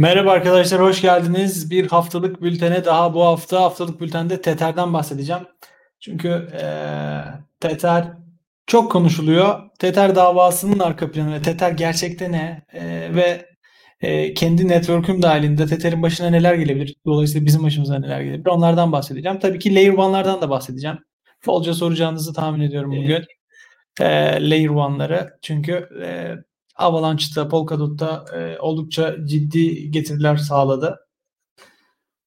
Merhaba arkadaşlar, hoş geldiniz. Bir haftalık bültene daha bu hafta haftalık bültende Tether'den bahsedeceğim. Çünkü eee Tether çok konuşuluyor. Tether davasının arka planı ve Tether gerçekte ne Eee, ve eee, kendi network'üm dahilinde Tether'in başına neler gelebilir? Dolayısıyla bizim başımıza neler gelebilir? Onlardan bahsedeceğim. Tabii ki Layer 1'lardan da bahsedeceğim. Bolca soracağınızı tahmin ediyorum bugün. Eee Layer 1'ları. Çünkü eee Avalanche'da, Polkadot'ta e, oldukça ciddi getiriler sağladı.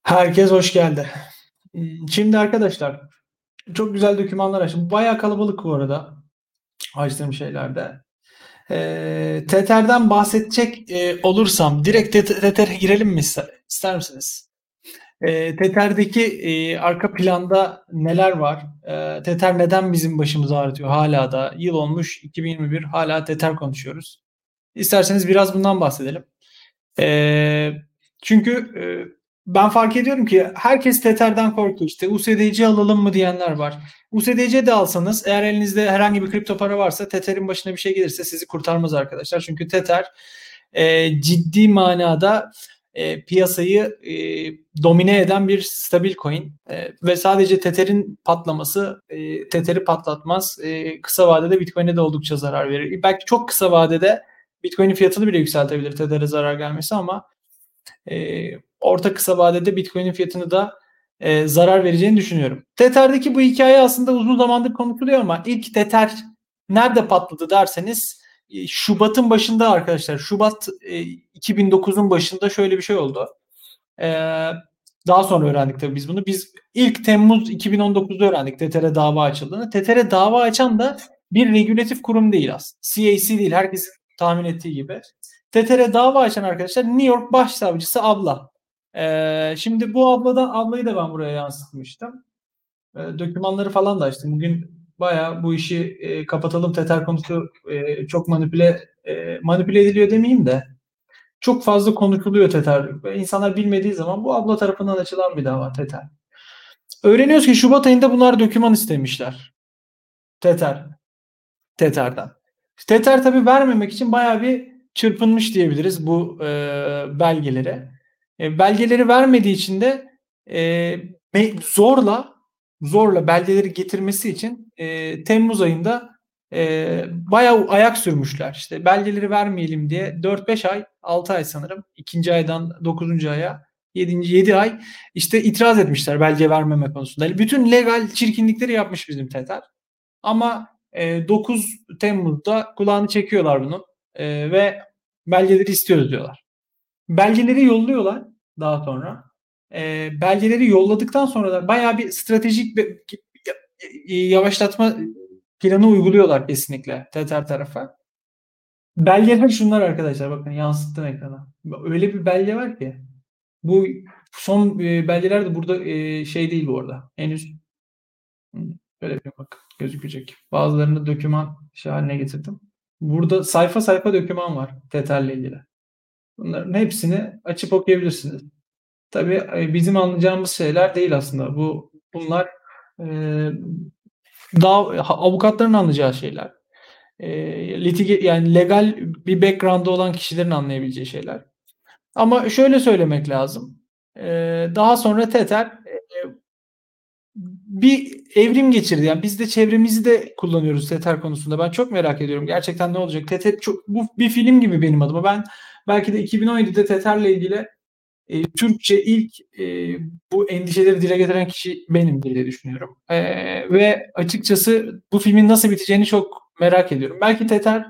Herkes hoş geldi. Hmm, Şimdi arkadaşlar çok güzel dokümanlar açtım. Bayağı kalabalık bu arada açtığım şeylerde. E, Tether'den bahsedecek e, olursam direkt Tet- Tether'e girelim mi ister misiniz? E, Tether'deki e, arka planda neler var? E, Tether neden bizim başımızı ağrıtıyor hala da? Yıl olmuş 2021 hala Tether konuşuyoruz. İsterseniz biraz bundan bahsedelim. Ee, çünkü e, ben fark ediyorum ki herkes Tether'den korkuyor. İşte USDC alalım mı diyenler var. USDC de alsanız eğer elinizde herhangi bir kripto para varsa Tether'in başına bir şey gelirse sizi kurtarmaz arkadaşlar. Çünkü Tether e, ciddi manada e, piyasayı e, domine eden bir stabil coin E, ve sadece Tether'in patlaması e, Tether'i patlatmaz. E, kısa vadede Bitcoin'e de oldukça zarar verir. Belki çok kısa vadede Bitcoin'in fiyatını bile yükseltebilir Tether'e zarar gelmesi ama e, orta kısa vadede Bitcoin'in fiyatını da e, zarar vereceğini düşünüyorum. Tether'deki bu hikaye aslında uzun zamandır konuşuluyor ama ilk Tether nerede patladı derseniz e, Şubat'ın başında arkadaşlar. Şubat e, 2009'un başında şöyle bir şey oldu. E, daha sonra öğrendik tabii biz bunu. Biz ilk Temmuz 2019'da öğrendik Tether'e dava açıldığını. Tether'e dava açan da bir regülatif kurum değil aslında. CAC değil. Herkesin tahmin ettiği gibi. Tether'e dava açan arkadaşlar New York Başsavcısı abla. Ee, şimdi bu abladan ablayı da ben buraya yansıtmıştım. Ee, dokümanları falan da açtım. Bugün bayağı bu işi e, kapatalım. Tether konusu e, çok manipüle e, manipüle ediliyor demeyeyim de çok fazla konuşuluyor. Ve insanlar bilmediği zaman bu abla tarafından açılan bir dava Tether. Öğreniyoruz ki Şubat ayında bunlar doküman istemişler. Tether. Tether'den. Tether tabi vermemek için bayağı bir çırpınmış diyebiliriz bu e, belgelere. E, belgeleri vermediği için de e, zorla zorla belgeleri getirmesi için e, Temmuz ayında e, bayağı ayak sürmüşler. İşte belgeleri vermeyelim diye 4-5 ay, 6 ay sanırım. ikinci aydan 9. aya 7. 7 ay işte itiraz etmişler belge vermeme konusunda. Bütün legal çirkinlikleri yapmış bizim Tether. Ama e, 9 Temmuz'da kulağını çekiyorlar bunun e, ve belgeleri istiyoruz diyorlar. Belgeleri yolluyorlar daha sonra. E, belgeleri yolladıktan sonra da bayağı bir stratejik bir yavaşlatma planı uyguluyorlar kesinlikle Tether tarafa. Belgeler şunlar arkadaşlar bakın yansıttım ekrana. Öyle bir belge var ki bu son e, belgeler de burada e, şey değil bu arada. Henüz böyle bir bak gözükecek. Bazılarını döküman şey haline getirdim. Burada sayfa sayfa döküman var Tether'le ilgili. Bunların hepsini açıp okuyabilirsiniz. Tabii e, bizim anlayacağımız şeyler değil aslında. Bu bunlar e, daha avukatların anlayacağı şeyler. E, litige, yani legal bir background'ı olan kişilerin anlayabileceği şeyler. Ama şöyle söylemek lazım. E, daha sonra Tether bir evrim geçirdi. Yani biz de çevremizi de kullanıyoruz Tether konusunda. Ben çok merak ediyorum. Gerçekten ne olacak? Tether çok bu bir film gibi benim adıma. Ben belki de 2017'de Tether'le ilgili e, Türkçe ilk e, bu endişeleri dile getiren kişi benim diye düşünüyorum. E, ve açıkçası bu filmin nasıl biteceğini çok merak ediyorum. Belki Tether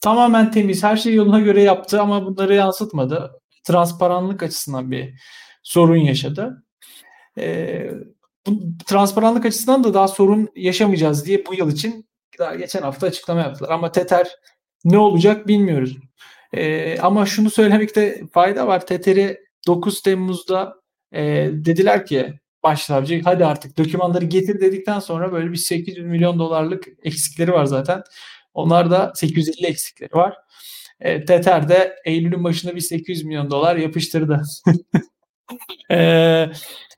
tamamen temiz, her şeyi yoluna göre yaptı ama bunları yansıtmadı. Transparanlık açısından bir sorun yaşadı. E, bu transparanlık açısından da daha sorun yaşamayacağız diye bu yıl için daha geçen hafta açıklama yaptılar. Ama Tether ne olacak bilmiyoruz. Ee, ama şunu söylemekte fayda var. Tether'i 9 Temmuz'da e, dediler ki başsavcı hadi artık dokümanları getir dedikten sonra böyle bir 800 milyon dolarlık eksikleri var zaten. Onlar da 850 eksikleri var. E, Tether de Eylül'ün başında bir 800 milyon dolar yapıştırdı. e,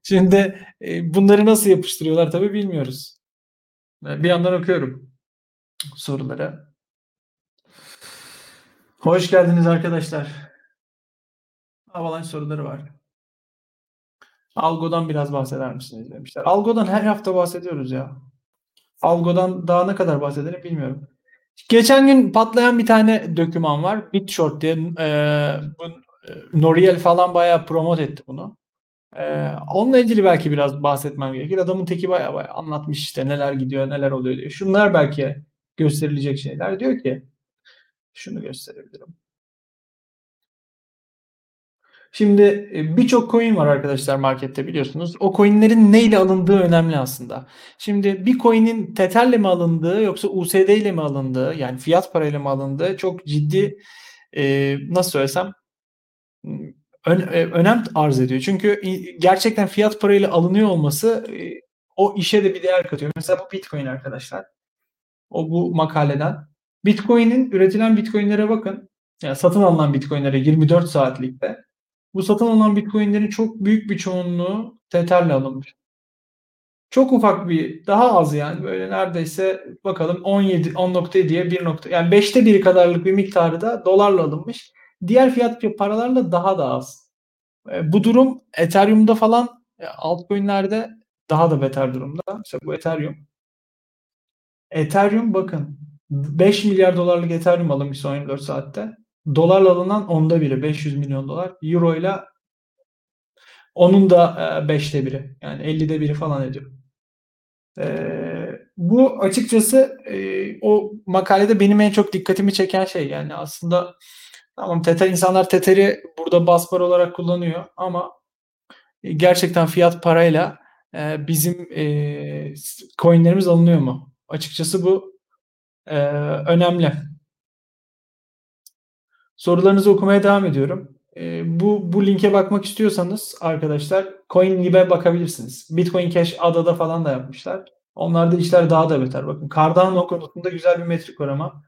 Şimdi e, bunları nasıl yapıştırıyorlar tabii bilmiyoruz. Bir yandan okuyorum soruları. Hoş geldiniz arkadaşlar. Avalanche soruları var. Algo'dan biraz bahseder misiniz demişler. Algo'dan her hafta bahsediyoruz ya. Algo'dan daha ne kadar bahsedelim bilmiyorum. Geçen gün patlayan bir tane döküman var. BitShort diye e, bu, e, Noriel falan bayağı promote etti bunu. E, onunla ilgili belki biraz bahsetmem gerekir. Adamın teki bayağı bayağı anlatmış işte neler gidiyor neler oluyor diyor. Şunlar belki gösterilecek şeyler. Diyor ki şunu gösterebilirim. Şimdi e, birçok coin var arkadaşlar markette biliyorsunuz. O coinlerin neyle alındığı önemli aslında. Şimdi bir coin'in Tether'le mi alındığı yoksa USD ile mi alındığı yani fiyat parayla mı alındığı çok ciddi e, nasıl söylesem e, önem arz ediyor. Çünkü gerçekten fiyat parayla alınıyor olması e, o işe de bir değer katıyor. Mesela bu Bitcoin arkadaşlar. O bu makaleden. Bitcoin'in üretilen Bitcoin'lere bakın. Yani satın alınan Bitcoin'lere 24 saatlikte bu satın alınan Bitcoin'lerin çok büyük bir çoğunluğu Tether'le alınmış. Çok ufak bir, daha az yani böyle neredeyse bakalım 17, 10.7'ye 1 nokta yani 5'te 1 kadarlık bir miktarı da dolarla alınmış. Diğer fiyat paralarla daha da az. E, bu durum Ethereum'da falan e, altcoin'lerde daha da beter durumda. İşte bu Ethereum. Ethereum bakın 5 milyar dolarlık Ethereum alınmış son 24 saatte. Dolarla alınan onda biri 500 milyon dolar. Euro ile onun da e, beşte biri yani 50'de biri falan ediyor. Ee, bu açıkçası e, o makalede benim en çok dikkatimi çeken şey yani aslında tamam Tether insanlar Tether'i burada basbar olarak kullanıyor ama gerçekten fiyat parayla e, bizim e, coinlerimiz alınıyor mu? Açıkçası bu e, önemli. Sorularınızı okumaya devam ediyorum. E, bu bu linke bakmak istiyorsanız arkadaşlar CoinLib'e bakabilirsiniz. Bitcoin Cash adada falan da yapmışlar. Onlarda işler daha da beter. Bakın Cardano konusunda güzel bir metrik var ama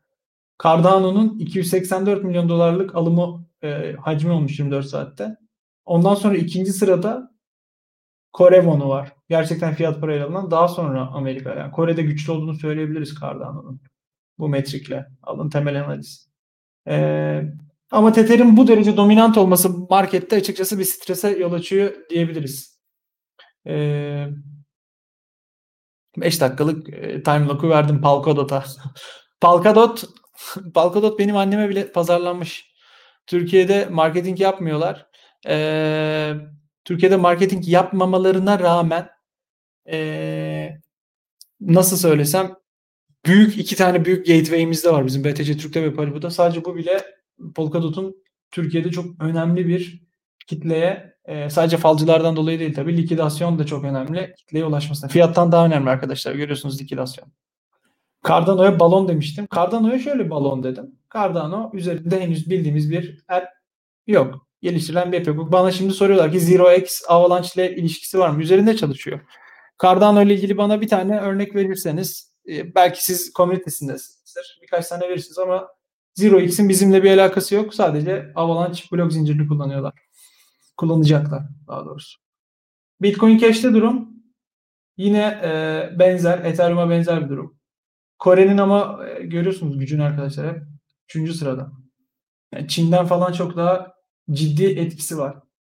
Cardano'nun 284 milyon dolarlık alımı e, hacmi olmuş 24 saatte. Ondan sonra ikinci sırada Korevon'u var. Gerçekten fiyat parayla alınan. Daha sonra Amerika. Yani Kore'de güçlü olduğunu söyleyebiliriz Cardano'nun. Bu metrikle. Alın temel analiz. Ee, ama Tether'in bu derece dominant olması markette açıkçası bir strese yol açıyor diyebiliriz. Ee, 5 dakikalık e, time lock'u verdim Polkadot'a. Polkadot Polkadot benim anneme bile pazarlanmış. Türkiye'de marketing yapmıyorlar. Ee, Türkiye'de marketing yapmamalarına rağmen ee, nasıl söylesem büyük iki tane büyük gateway'imiz de var bizim BTC Türk'te ve Paribu'da. Sadece bu bile Polkadot'un Türkiye'de çok önemli bir kitleye e, sadece falcılardan dolayı değil tabii likidasyon da çok önemli kitleye ulaşmasına. Fiyattan daha önemli arkadaşlar görüyorsunuz likidasyon. Cardano'ya balon demiştim. Cardano'ya şöyle balon dedim. Cardano üzerinde henüz bildiğimiz bir app yok. Geliştirilen bir app yok. Bana şimdi soruyorlar ki Zero X Avalanche ile ilişkisi var mı? Üzerinde çalışıyor. Cardano ile ilgili bana bir tane örnek verirseniz e, belki siz komünitesindesinizdir. Birkaç tane verirsiniz ama Zero X'in bizimle bir alakası yok. Sadece Avalanche blok zincirini kullanıyorlar. Kullanacaklar daha doğrusu. Bitcoin Cash'te durum yine e, benzer. Ethereum'a benzer bir durum. Kore'nin ama e, görüyorsunuz gücünü arkadaşlar hep. Üçüncü sırada. Yani Çin'den falan çok daha ciddi etkisi var.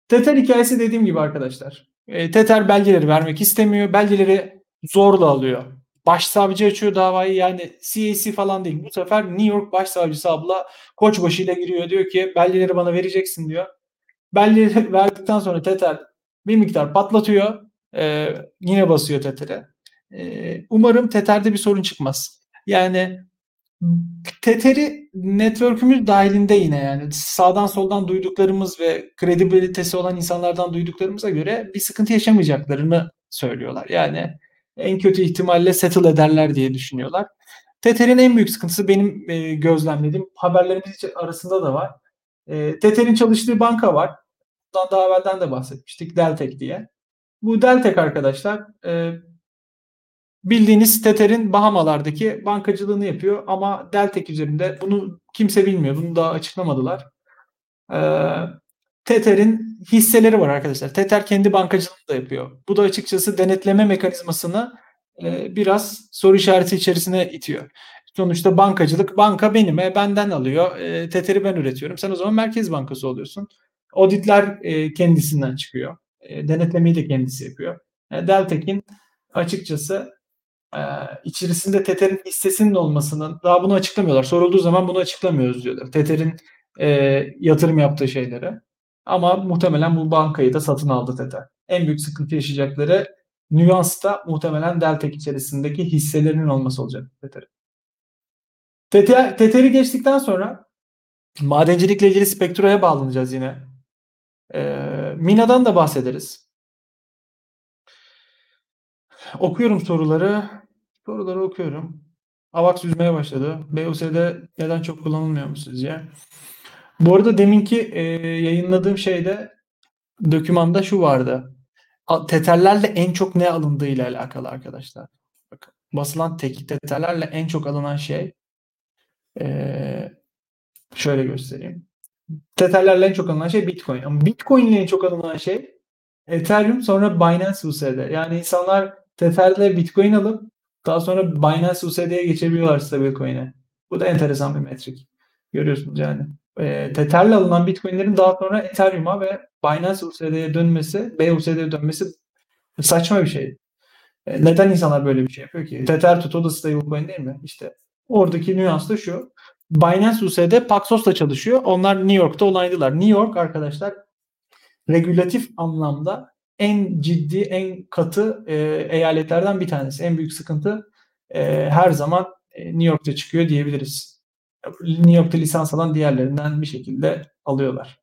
Tether hikayesi dediğim gibi arkadaşlar. E, Tether belgeleri vermek istemiyor. Belgeleri zorla alıyor. Başsavcı açıyor davayı yani CAC falan değil. Bu sefer New York Başsavcısı abla koçbaşı ile giriyor. Diyor ki belgeleri bana vereceksin diyor. Belgeleri verdikten sonra Tether bir miktar patlatıyor. Ee, yine basıyor Tether'e. Umarım Tether'de bir sorun çıkmaz. Yani Tether'i network'ümüz dahilinde yine yani sağdan soldan duyduklarımız ve kredibilitesi olan insanlardan duyduklarımıza göre bir sıkıntı yaşamayacaklarını söylüyorlar. Yani en kötü ihtimalle settle ederler diye düşünüyorlar. Tether'in en büyük sıkıntısı benim e, gözlemlediğim haberlerimiz arasında da var. E, Tether'in çalıştığı banka var. Bundan daha evvelden de bahsetmiştik. Deltek diye. Bu Deltek arkadaşlar e, bildiğiniz Tether'in Bahamalardaki bankacılığını yapıyor ama Deltek üzerinde bunu kimse bilmiyor. Bunu daha açıklamadılar. E, Tether'in hisseleri var arkadaşlar. Tether kendi bankacılığını da yapıyor. Bu da açıkçası denetleme mekanizmasını e, biraz soru işareti içerisine itiyor. Sonuçta bankacılık banka benim, e, benden alıyor. E, Tether'i ben üretiyorum. Sen o zaman Merkez Bankası oluyorsun. Auditler e, kendisinden çıkıyor. E, denetlemeyi de kendisi yapıyor. E, Deltek'in açıkçası e, içerisinde Tether'in hissesinin olmasının daha bunu açıklamıyorlar. Sorulduğu zaman bunu açıklamıyoruz diyorlar. Tether'in e, yatırım yaptığı şeyleri. Ama muhtemelen bu bankayı da satın aldı Tether. En büyük sıkıntı yaşayacakları nüans da muhtemelen Deltek içerisindeki hisselerinin olması olacak Tether'in. Tether, Tether'i geçtikten sonra madencilikle ilgili Spectra'ya bağlanacağız yine. Ee, Mina'dan da bahsederiz. Okuyorum soruları. Soruları okuyorum. AVAX yüzmeye başladı. BUS'de neden çok kullanılmıyor mu sizce? Bu arada deminki e, yayınladığım şeyde dokümanda şu vardı. Tetherlerle en çok ne alındığı ile alakalı arkadaşlar. Bakın, basılan teknik tetherlerle en çok alınan şey e, şöyle göstereyim. Tetherlerle en çok alınan şey Bitcoin. Ama Bitcoin ile en çok alınan şey Ethereum sonra Binance USD. Yani insanlar Tether'le Bitcoin alıp daha sonra Binance USD'ye geçebiliyorlar stablecoin'e. Bu da enteresan bir metrik. Görüyorsunuz yani. E, Tether'le alınan Bitcoin'lerin daha sonra Ethereum'a ve Binance USD'ye dönmesi, BUSD'ye dönmesi saçma bir şey. E, neden insanlar böyle bir şey yapıyor ki? Tether tutu da stablecoin değil mi? İşte oradaki nüans da şu. Binance USD Paxos'la çalışıyor. Onlar New York'ta onaylılar. New York arkadaşlar regülatif anlamda en ciddi, en katı e, eyaletlerden bir tanesi. En büyük sıkıntı e, her zaman e, New York'ta çıkıyor diyebiliriz. New York'ta lisans alan diğerlerinden bir şekilde alıyorlar.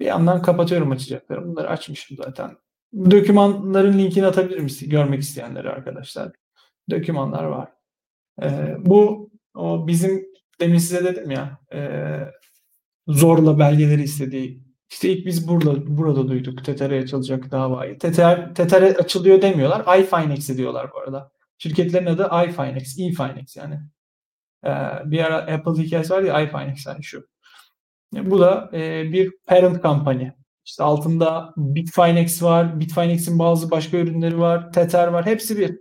Bir yandan kapatıyorum açacaklarım. Bunları açmışım zaten. Dokümanların linkini atabilirim görmek isteyenlere arkadaşlar. Dokümanlar var. Ee, bu o bizim demin size dedim ya e, zorla belgeleri istediği işte ilk biz burada burada duyduk Tether'e açılacak davayı. Tether, Tether'e açılıyor demiyorlar. iFinex diyorlar bu arada. Şirketlerin adı iFinex, eFinex yani. Ee, bir ara Apple hikayesi var ya iFinex yani şu. Bu da e, bir parent company. İşte altında Bitfinex var. Bitfinex'in bazı başka ürünleri var. Tether var. Hepsi bir.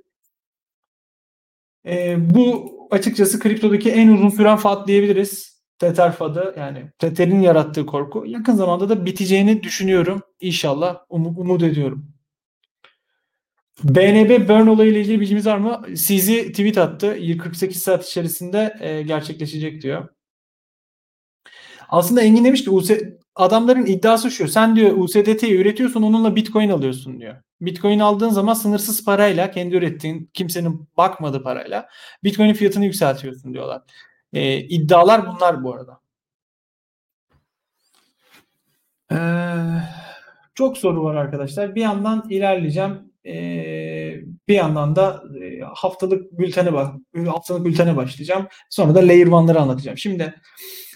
E, bu açıkçası kriptodaki en uzun süren FAD diyebiliriz. Tether FAD'ı yani Tether'in yarattığı korku. Yakın zamanda da biteceğini düşünüyorum. İnşallah um, umut ediyorum. BNB burn olayıyla ilgili bilgimiz var mı? CZ tweet attı. 48 saat içerisinde e, gerçekleşecek diyor. Aslında Engin demiş ki adamların iddiası şu. Sen diyor USDT'yi üretiyorsun onunla Bitcoin alıyorsun diyor. Bitcoin aldığın zaman sınırsız parayla kendi ürettiğin kimsenin bakmadığı parayla Bitcoin'in fiyatını yükseltiyorsun diyorlar. Ee, iddialar bunlar bu arada. Ee, çok soru var arkadaşlar. Bir yandan ilerleyeceğim. Ee, bir yandan da e, haftalık bültene bak haftalık bültene başlayacağım. Sonra da layer 1'ları anlatacağım. Şimdi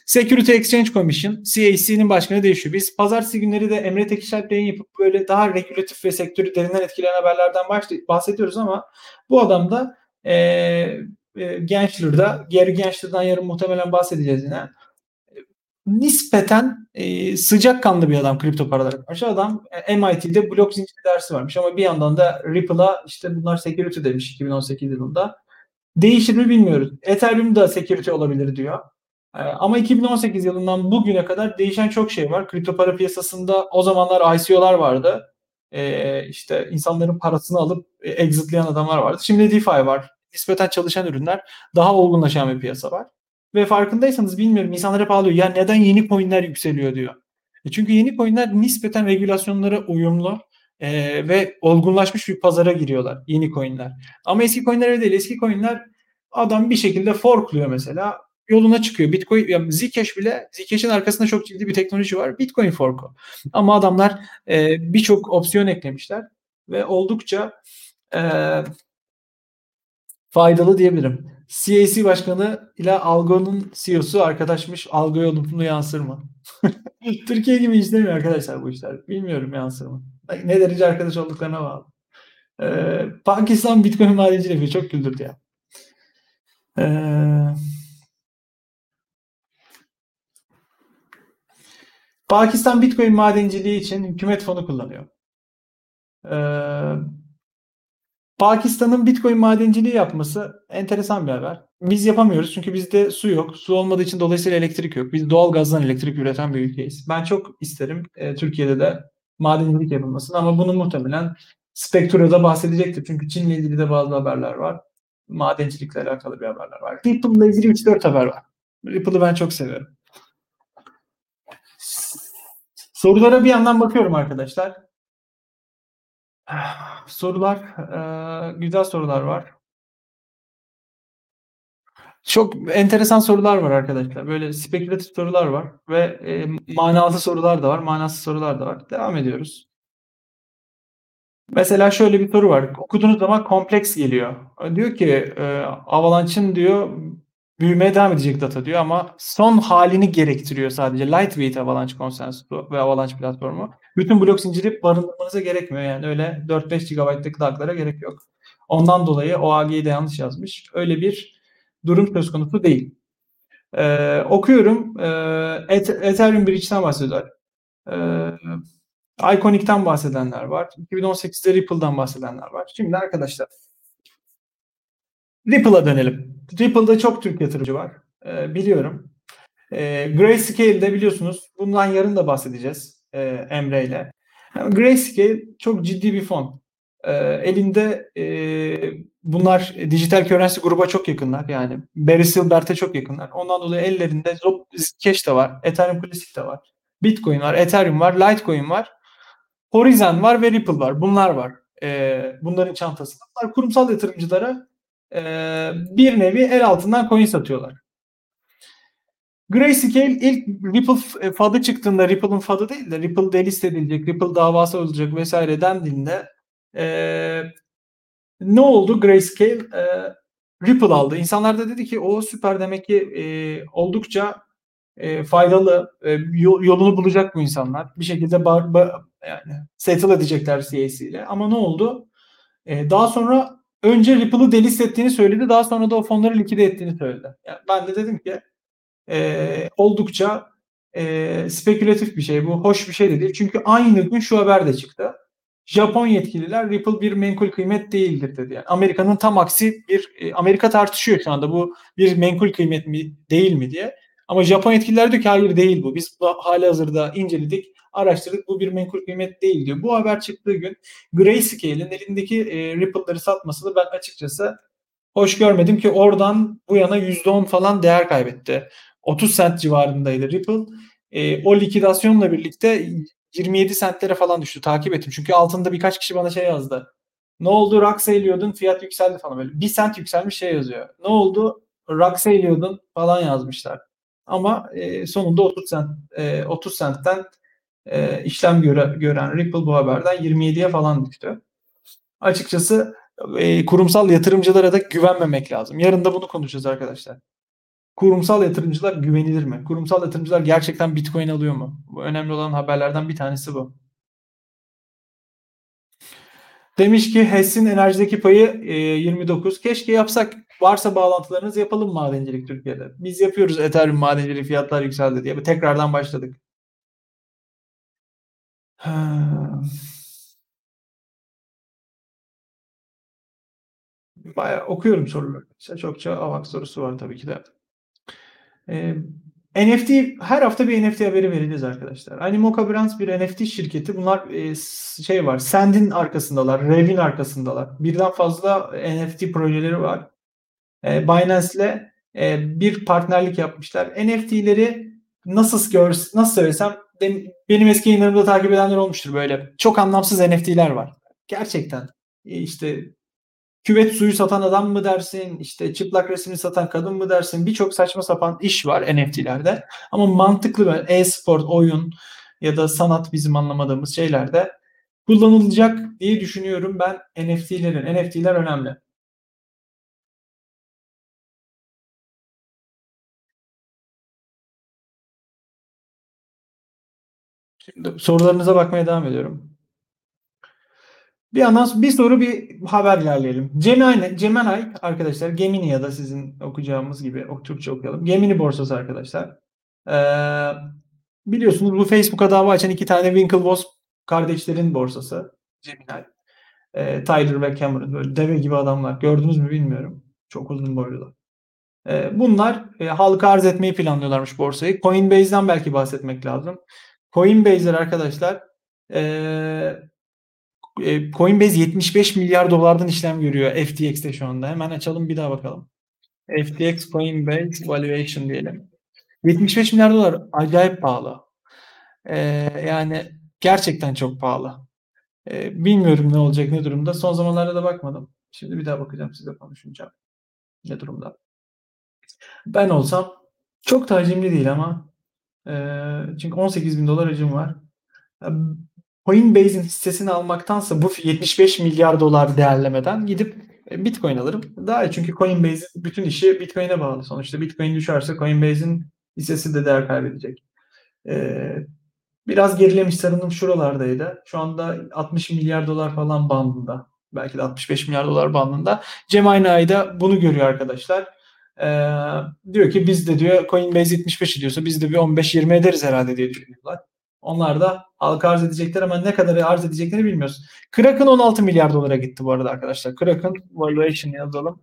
Security Exchange Commission, CAC'nin başkanı değişiyor. Biz pazartesi günleri de Emre Tekişalp yayın yapıp böyle daha regülatif ve sektörü derinden etkileyen haberlerden bahsediyoruz ama bu adam da e, e, Gensler'da, Gary Gensler'dan yarın muhtemelen bahsedeceğiz yine. Nispeten e, sıcakkanlı bir adam kripto paralara karşı. Adam e, MIT'de blok zinciri dersi varmış ama bir yandan da Ripple'a işte bunlar security demiş 2018 yılında. Değişir mi bilmiyoruz. Ethereum da security olabilir diyor. Ee, ama 2018 yılından bugüne kadar değişen çok şey var. Kripto para piyasasında o zamanlar ICO'lar vardı. Ee, işte insanların parasını alıp e, exitleyen adamlar vardı. Şimdi DeFi var. Nispeten çalışan ürünler. Daha olgunlaşan bir piyasa var. Ve farkındaysanız bilmiyorum insanlar hep ağlıyor. Ya neden yeni coinler yükseliyor diyor. E çünkü yeni coinler nispeten regülasyonlara uyumlu e, ve olgunlaşmış bir pazara giriyorlar yeni coinler. Ama eski coinler öyle değil. Eski coinler adam bir şekilde forkluyor mesela yoluna çıkıyor. Bitcoin, yani Zcash bile Zcash'in arkasında çok ciddi bir teknoloji var. Bitcoin forku. Ama adamlar e, birçok opsiyon eklemişler ve oldukça e, faydalı diyebilirim. CAC başkanı ile Algo'nun CEO'su arkadaşmış. Algo'ya olumlu yansır mı? Türkiye gibi işlemiyor arkadaşlar bu işler. Bilmiyorum yansır mı? Ne derece arkadaş olduklarına bağlı. Ee, Pakistan Bitcoin madenciliği yapıyor. Çok güldürdü ya. Ee, Pakistan Bitcoin madenciliği için hükümet fonu kullanıyor. Ee, Pakistan'ın Bitcoin madenciliği yapması enteresan bir haber. Biz yapamıyoruz çünkü bizde su yok. Su olmadığı için dolayısıyla elektrik yok. Biz doğal gazdan elektrik üreten bir ülkeyiz. Ben çok isterim e, Türkiye'de de madencilik yapılmasını ama bunu muhtemelen Spectro'da bahsedecektir. Çünkü Çin'le ilgili de bazı haberler var. Madencilikle alakalı bir haberler var. Ripple'la ilgili 3-4 haber var. Ripple'ı ben çok seviyorum. Sorulara bir yandan bakıyorum arkadaşlar. Sorular, e, güzel sorular var. Çok enteresan sorular var arkadaşlar. Böyle spekülatif sorular var ve e, manalı sorular da var, manasız sorular da var. Devam ediyoruz. Mesela şöyle bir soru var. Okuduğunuz zaman kompleks geliyor. Diyor ki e, Avalanche'ın diyor büyümeye devam edecek data diyor ama son halini gerektiriyor sadece. Lightweight Avalanche konsensusu ve Avalanche platformu. Bütün blok zinciri barındırmanıza gerekmiyor yani öyle 4-5 GB'lık daglara gerek yok. Ondan dolayı OAG'yi de yanlış yazmış. Öyle bir durum söz konusu değil. Ee, okuyorum. Ee, Ethereum Bridge'den bahsediyorlar. Ee, Iconic'ten bahsedenler var. 2018'de Ripple'dan bahsedenler var. Şimdi arkadaşlar Ripple'a dönelim. Ripple'da çok Türk yatırımcı var. Ee, biliyorum. Ee, Grayscale'de biliyorsunuz bundan yarın da bahsedeceğiz e, Emre ile. Yani Grayscale çok ciddi bir fon. Ee, elinde e, bunlar dijital currency gruba çok yakınlar. Yani Barry Silbert'e çok yakınlar. Ondan dolayı ellerinde Zcash de var. Ethereum Classic de var. Bitcoin var. Ethereum var. Litecoin var. Horizon var ve Ripple var. Bunlar var. Ee, bunların çantasında. Bunlar kurumsal yatırımcılara e, bir nevi el altından coin satıyorlar. Grayscale ilk Ripple FAD'ı çıktığında Ripple'ın FAD'ı değil de Ripple delist edilecek, Ripple davası olacak vesaire dendiğinde e, ne oldu Grayscale? E, Ripple aldı. İnsanlar da dedi ki o süper demek ki e, oldukça e, faydalı e, yolunu bulacak bu insanlar. Bir şekilde bar, bar, yani settle edecekler CAC ile. Ama ne oldu? E, daha sonra önce Ripple'ı delist ettiğini söyledi. Daha sonra da o fonları likide ettiğini söyledi. Yani ben de dedim ki e, oldukça e, spekülatif bir şey. Bu hoş bir şey de değil. Çünkü aynı gün şu haber de çıktı. Japon yetkililer Ripple bir menkul kıymet değildir dedi. Yani Amerika'nın tam aksi bir e, Amerika tartışıyor şu anda bu bir menkul kıymet mi değil mi diye. Ama Japon yetkililer diyor ki hayır değil bu. Biz hali hazırda inceledik, araştırdık. Bu bir menkul kıymet değil diyor. Bu haber çıktığı gün Grayscale'in elindeki e, Ripple'ları satmasını ben açıkçası hoş görmedim ki oradan bu yana %10 falan değer kaybetti. 30 sent civarındaydı Ripple. E, o likidasyonla birlikte 27 sentlere falan düştü. Takip ettim. Çünkü altında birkaç kişi bana şey yazdı. Ne oldu? Rock fiyat yükseldi falan böyle. Bir sent yükselmiş şey yazıyor. Ne oldu? Rock falan yazmışlar. Ama e, sonunda 30 sent e, 30 sentten e, işlem göre, gören Ripple bu haberden 27'ye falan düştü. Açıkçası e, kurumsal yatırımcılara da güvenmemek lazım. Yarın da bunu konuşacağız arkadaşlar kurumsal yatırımcılar güvenilir mi? Kurumsal yatırımcılar gerçekten Bitcoin alıyor mu? Bu önemli olan haberlerden bir tanesi bu. Demiş ki HES'in enerjideki payı e, 29. Keşke yapsak. Varsa bağlantılarınız yapalım madencilik Türkiye'de. Biz yapıyoruz Ethereum madencilik fiyatlar yükseldi diye. Tekrardan başladık. Bayağı okuyorum soruları. İşte çokça avak sorusu var tabii ki de. Ee, NFT her hafta bir NFT haberi vereceğiz arkadaşlar. Animoca Brands bir NFT şirketi. Bunlar e, şey var. Send'in arkasındalar, Rev'in arkasındalar. Birden fazla NFT projeleri var. E, Binance'le e, bir partnerlik yapmışlar. NFT'leri nasıl gör, nasıl söylesem benim eski yayınlarımda takip edenler olmuştur böyle. Çok anlamsız NFT'ler var. Gerçekten. E, işte küvet suyu satan adam mı dersin, işte çıplak resmini satan kadın mı dersin birçok saçma sapan iş var NFT'lerde. Ama mantıklı böyle e-spor, oyun ya da sanat bizim anlamadığımız şeylerde kullanılacak diye düşünüyorum ben NFT'lerin. NFT'ler önemli. Sorularınıza bakmaya devam ediyorum. Bir yandan bir soru bir haber ilerleyelim. Gemini, Gemini arkadaşlar Gemini ya da sizin okuyacağımız gibi o Türkçe okuyalım. Gemini borsası arkadaşlar. Ee, biliyorsunuz bu Facebook'a dava açan iki tane Winklevoss kardeşlerin borsası Gemini. Eee, Tyler ve Cameron böyle deve gibi adamlar. Gördünüz mü bilmiyorum. Çok uzun boylular. Eee, bunlar, eee, halka arz etmeyi planlıyorlarmış borsayı. Coinbase'den belki bahsetmek lazım. Coinbase'ler arkadaşlar, eee, Coinbase 75 milyar dolardan işlem görüyor FTX'te şu anda. Hemen açalım bir daha bakalım. FTX Coinbase valuation diyelim. 75 milyar dolar acayip pahalı. Eee, yani gerçekten çok pahalı. Eee, bilmiyorum ne olacak, ne durumda. Son zamanlarda da bakmadım. Şimdi bir daha bakacağım size konuşunca. Ne durumda? Ben olsam çok da değil ama eee, çünkü $18.000 hacim var. Emm, Coinbase'in hissesini almaktansa bu 75 milyar dolar değerlemeden gidip e, Bitcoin alırım. Daha iyi çünkü Coinbase'in bütün işi Bitcoin'e bağlı. Sonuçta Bitcoin düşerse Coinbase'in hissesi de değer kaybedecek. Eee, biraz gerilemiş sanırım şuralardaydı. Şu anda 60 milyar dolar falan bandında. Belki de 65 milyar dolar bandında. Cem aynı ayda bunu görüyor arkadaşlar. Eee, diyor ki biz de diyor Coinbase 75 ediyorsa biz de bir 15-20 ederiz herhalde diye düşünüyorlar. Onlar da halka arz edecekler ama ne kadar arz edeceklerini bilmiyoruz. Kraken 16 milyar dolara gitti bu arada arkadaşlar. Kraken valuation yazalım.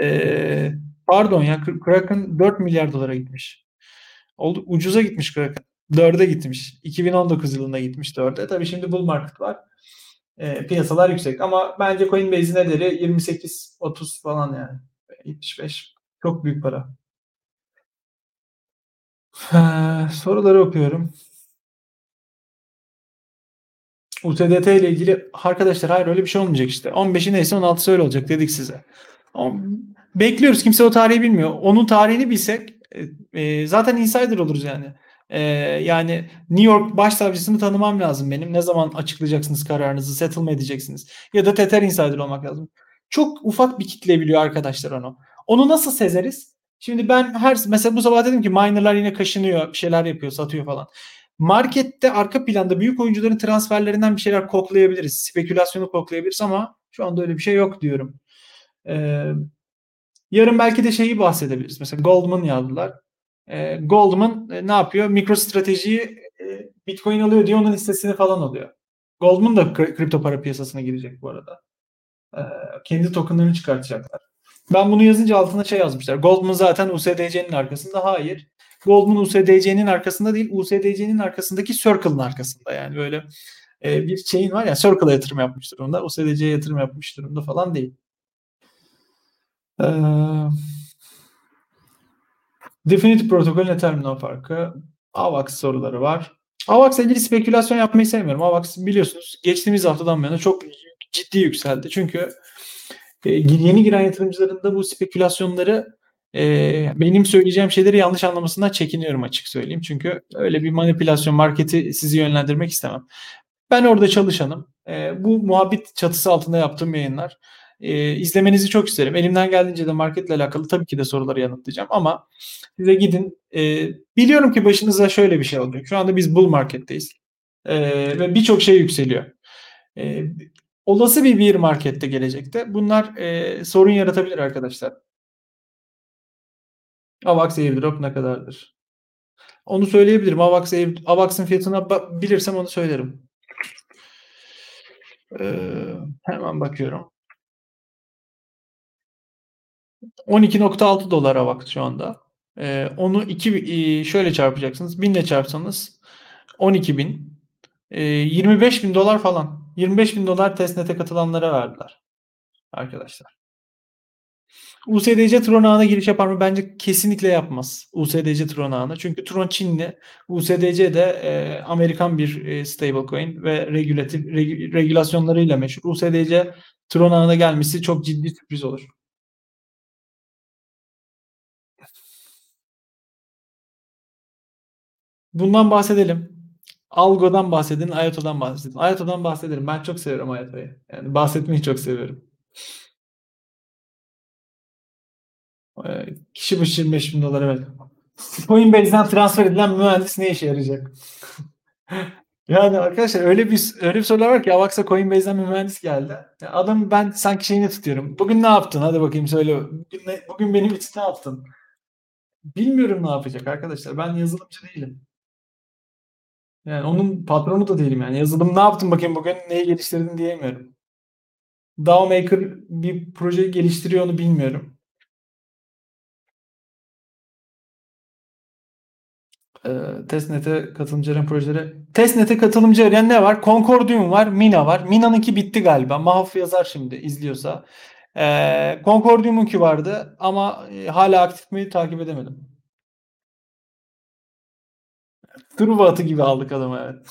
Eee, pardon ya Kraken 4 milyar dolara gitmiş. Oldu, ucuza gitmiş Kraken. 4'e gitmiş. 2019 yılında gitmiş 4'e. Tabii şimdi bull market var. Eee, piyasalar yüksek ama bence Coinbase'in ederi 28-30 falan yani. 75. Çok büyük para. Eee, soruları okuyorum. USDT ile ilgili arkadaşlar hayır öyle bir şey olmayacak işte. 15'i neyse 16'sı öyle olacak dedik size. Bekliyoruz. Kimse o tarihi bilmiyor. Onun tarihini bilsek e, zaten insider oluruz yani. E, yani New York başsavcısını tanımam lazım benim. Ne zaman açıklayacaksınız kararınızı, settle edeceksiniz? Ya da Tether insider olmak lazım. Çok ufak bir kitle biliyor arkadaşlar onu. Onu nasıl sezeriz? Şimdi ben her mesela bu sabah dedim ki minerlar yine kaşınıyor, bir şeyler yapıyor, satıyor falan. Markette arka planda büyük oyuncuların transferlerinden bir şeyler koklayabiliriz. Spekülasyonu koklayabiliriz ama şu anda öyle bir şey yok diyorum. Ee, yarın belki de şeyi bahsedebiliriz. Mesela Goldman yazdılar. Ee, Goldman e, ne yapıyor? Mikrostratejiyi e, Bitcoin alıyor diye onun hissesini falan alıyor. Goldman da kripto para piyasasına girecek bu arada. Ee, kendi tokenlarını çıkartacaklar. Ben bunu yazınca altına şey yazmışlar. Goldman zaten USDC'nin arkasında. Hayır. Goldman USDC'nin arkasında değil, USDC'nin arkasındaki Circle'ın arkasında. Yani böyle e, bir şeyin var ya Circle'a yatırım yapmış durumda. USDC'ye yatırım yapmış durumda falan değil. Ee, Definitive Protocol ne terminal farkı? AVAX soruları var. AVAX'la ilgili spekülasyon yapmayı sevmiyorum. AVAX biliyorsunuz geçtiğimiz haftadan bu çok ciddi yükseldi. Çünkü e, yeni giren yatırımcıların da bu spekülasyonları e, benim söyleyeceğim şeyleri yanlış anlamasından çekiniyorum açık söyleyeyim. Çünkü öyle bir manipülasyon marketi sizi yönlendirmek istemem. Ben orada çalışanım. E, bu muhabbet çatısı altında yaptığım yayınlar. E, izlemenizi çok isterim. Elimden geldiğince de marketle alakalı tabii ki de soruları yanıtlayacağım ama size gidin. E, biliyorum ki başınıza şöyle bir şey olacak. Şu anda biz bull marketteyiz. E, ve birçok şey yükseliyor. E, olası bir bir markette gelecekte bunlar e, sorun yaratabilir arkadaşlar. AVAX airdrop ne kadardır? Onu söyleyebilirim. AVAX AVAX'ın fiyatını bilirsem onu söylerim. Ee, hemen bakıyorum. 12.6 dolar AVAX şu anda. Ee, onu iki şöyle çarpacaksınız. 1000 ile çarpsanız 12 bin. Ee, 25 bin dolar falan. 25 bin dolar testnet'e katılanlara verdiler. Arkadaşlar. USDC Tron ağına giriş yapar mı? Bence kesinlikle yapmaz. USDC Tron ağına. Çünkü Tron Çinli. USDC de e, Amerikan bir e, stablecoin ve regülatif reg, regülasyonlarıyla meşhur. USDC Tron ağına gelmesi çok ciddi sürpriz olur. Bundan bahsedelim. Algo'dan bahsedin, Ayato'dan bahsedin. Ayato'dan bahsedelim. Ben çok seviyorum Ayato'yu. Yani bahsetmeyi çok seviyorum. Ee, kişi başı 25 bin dolar evet. Coinbase'den transfer edilen mühendis ne işe yarayacak? yani arkadaşlar öyle bir öyle bir sorular var ki Avax'a Coinbase'den bir mühendis geldi. Adam ben sanki şeyini tutuyorum. Bugün ne yaptın? Hadi bakayım söyle. Bugün, ne, bugün benim için ne yaptın? Bilmiyorum ne yapacak arkadaşlar. Ben yazılımcı değilim. Yani onun patronu da değilim yani. Yazılım ne yaptın bakayım bugün neyi geliştirdin diyemiyorum. DAO Maker bir proje geliştiriyor onu bilmiyorum. Ee, testnet'e katılımcı arayan projeleri. Testnet'e katılımcı arayan ne var? Concordium var, Mina var. Mina'nınki bitti galiba. Mahf yazar şimdi izliyorsa. Ee, Concordium'unki vardı ama e, hala aktif mi takip edemedim. Truva atı gibi aldık adamı evet.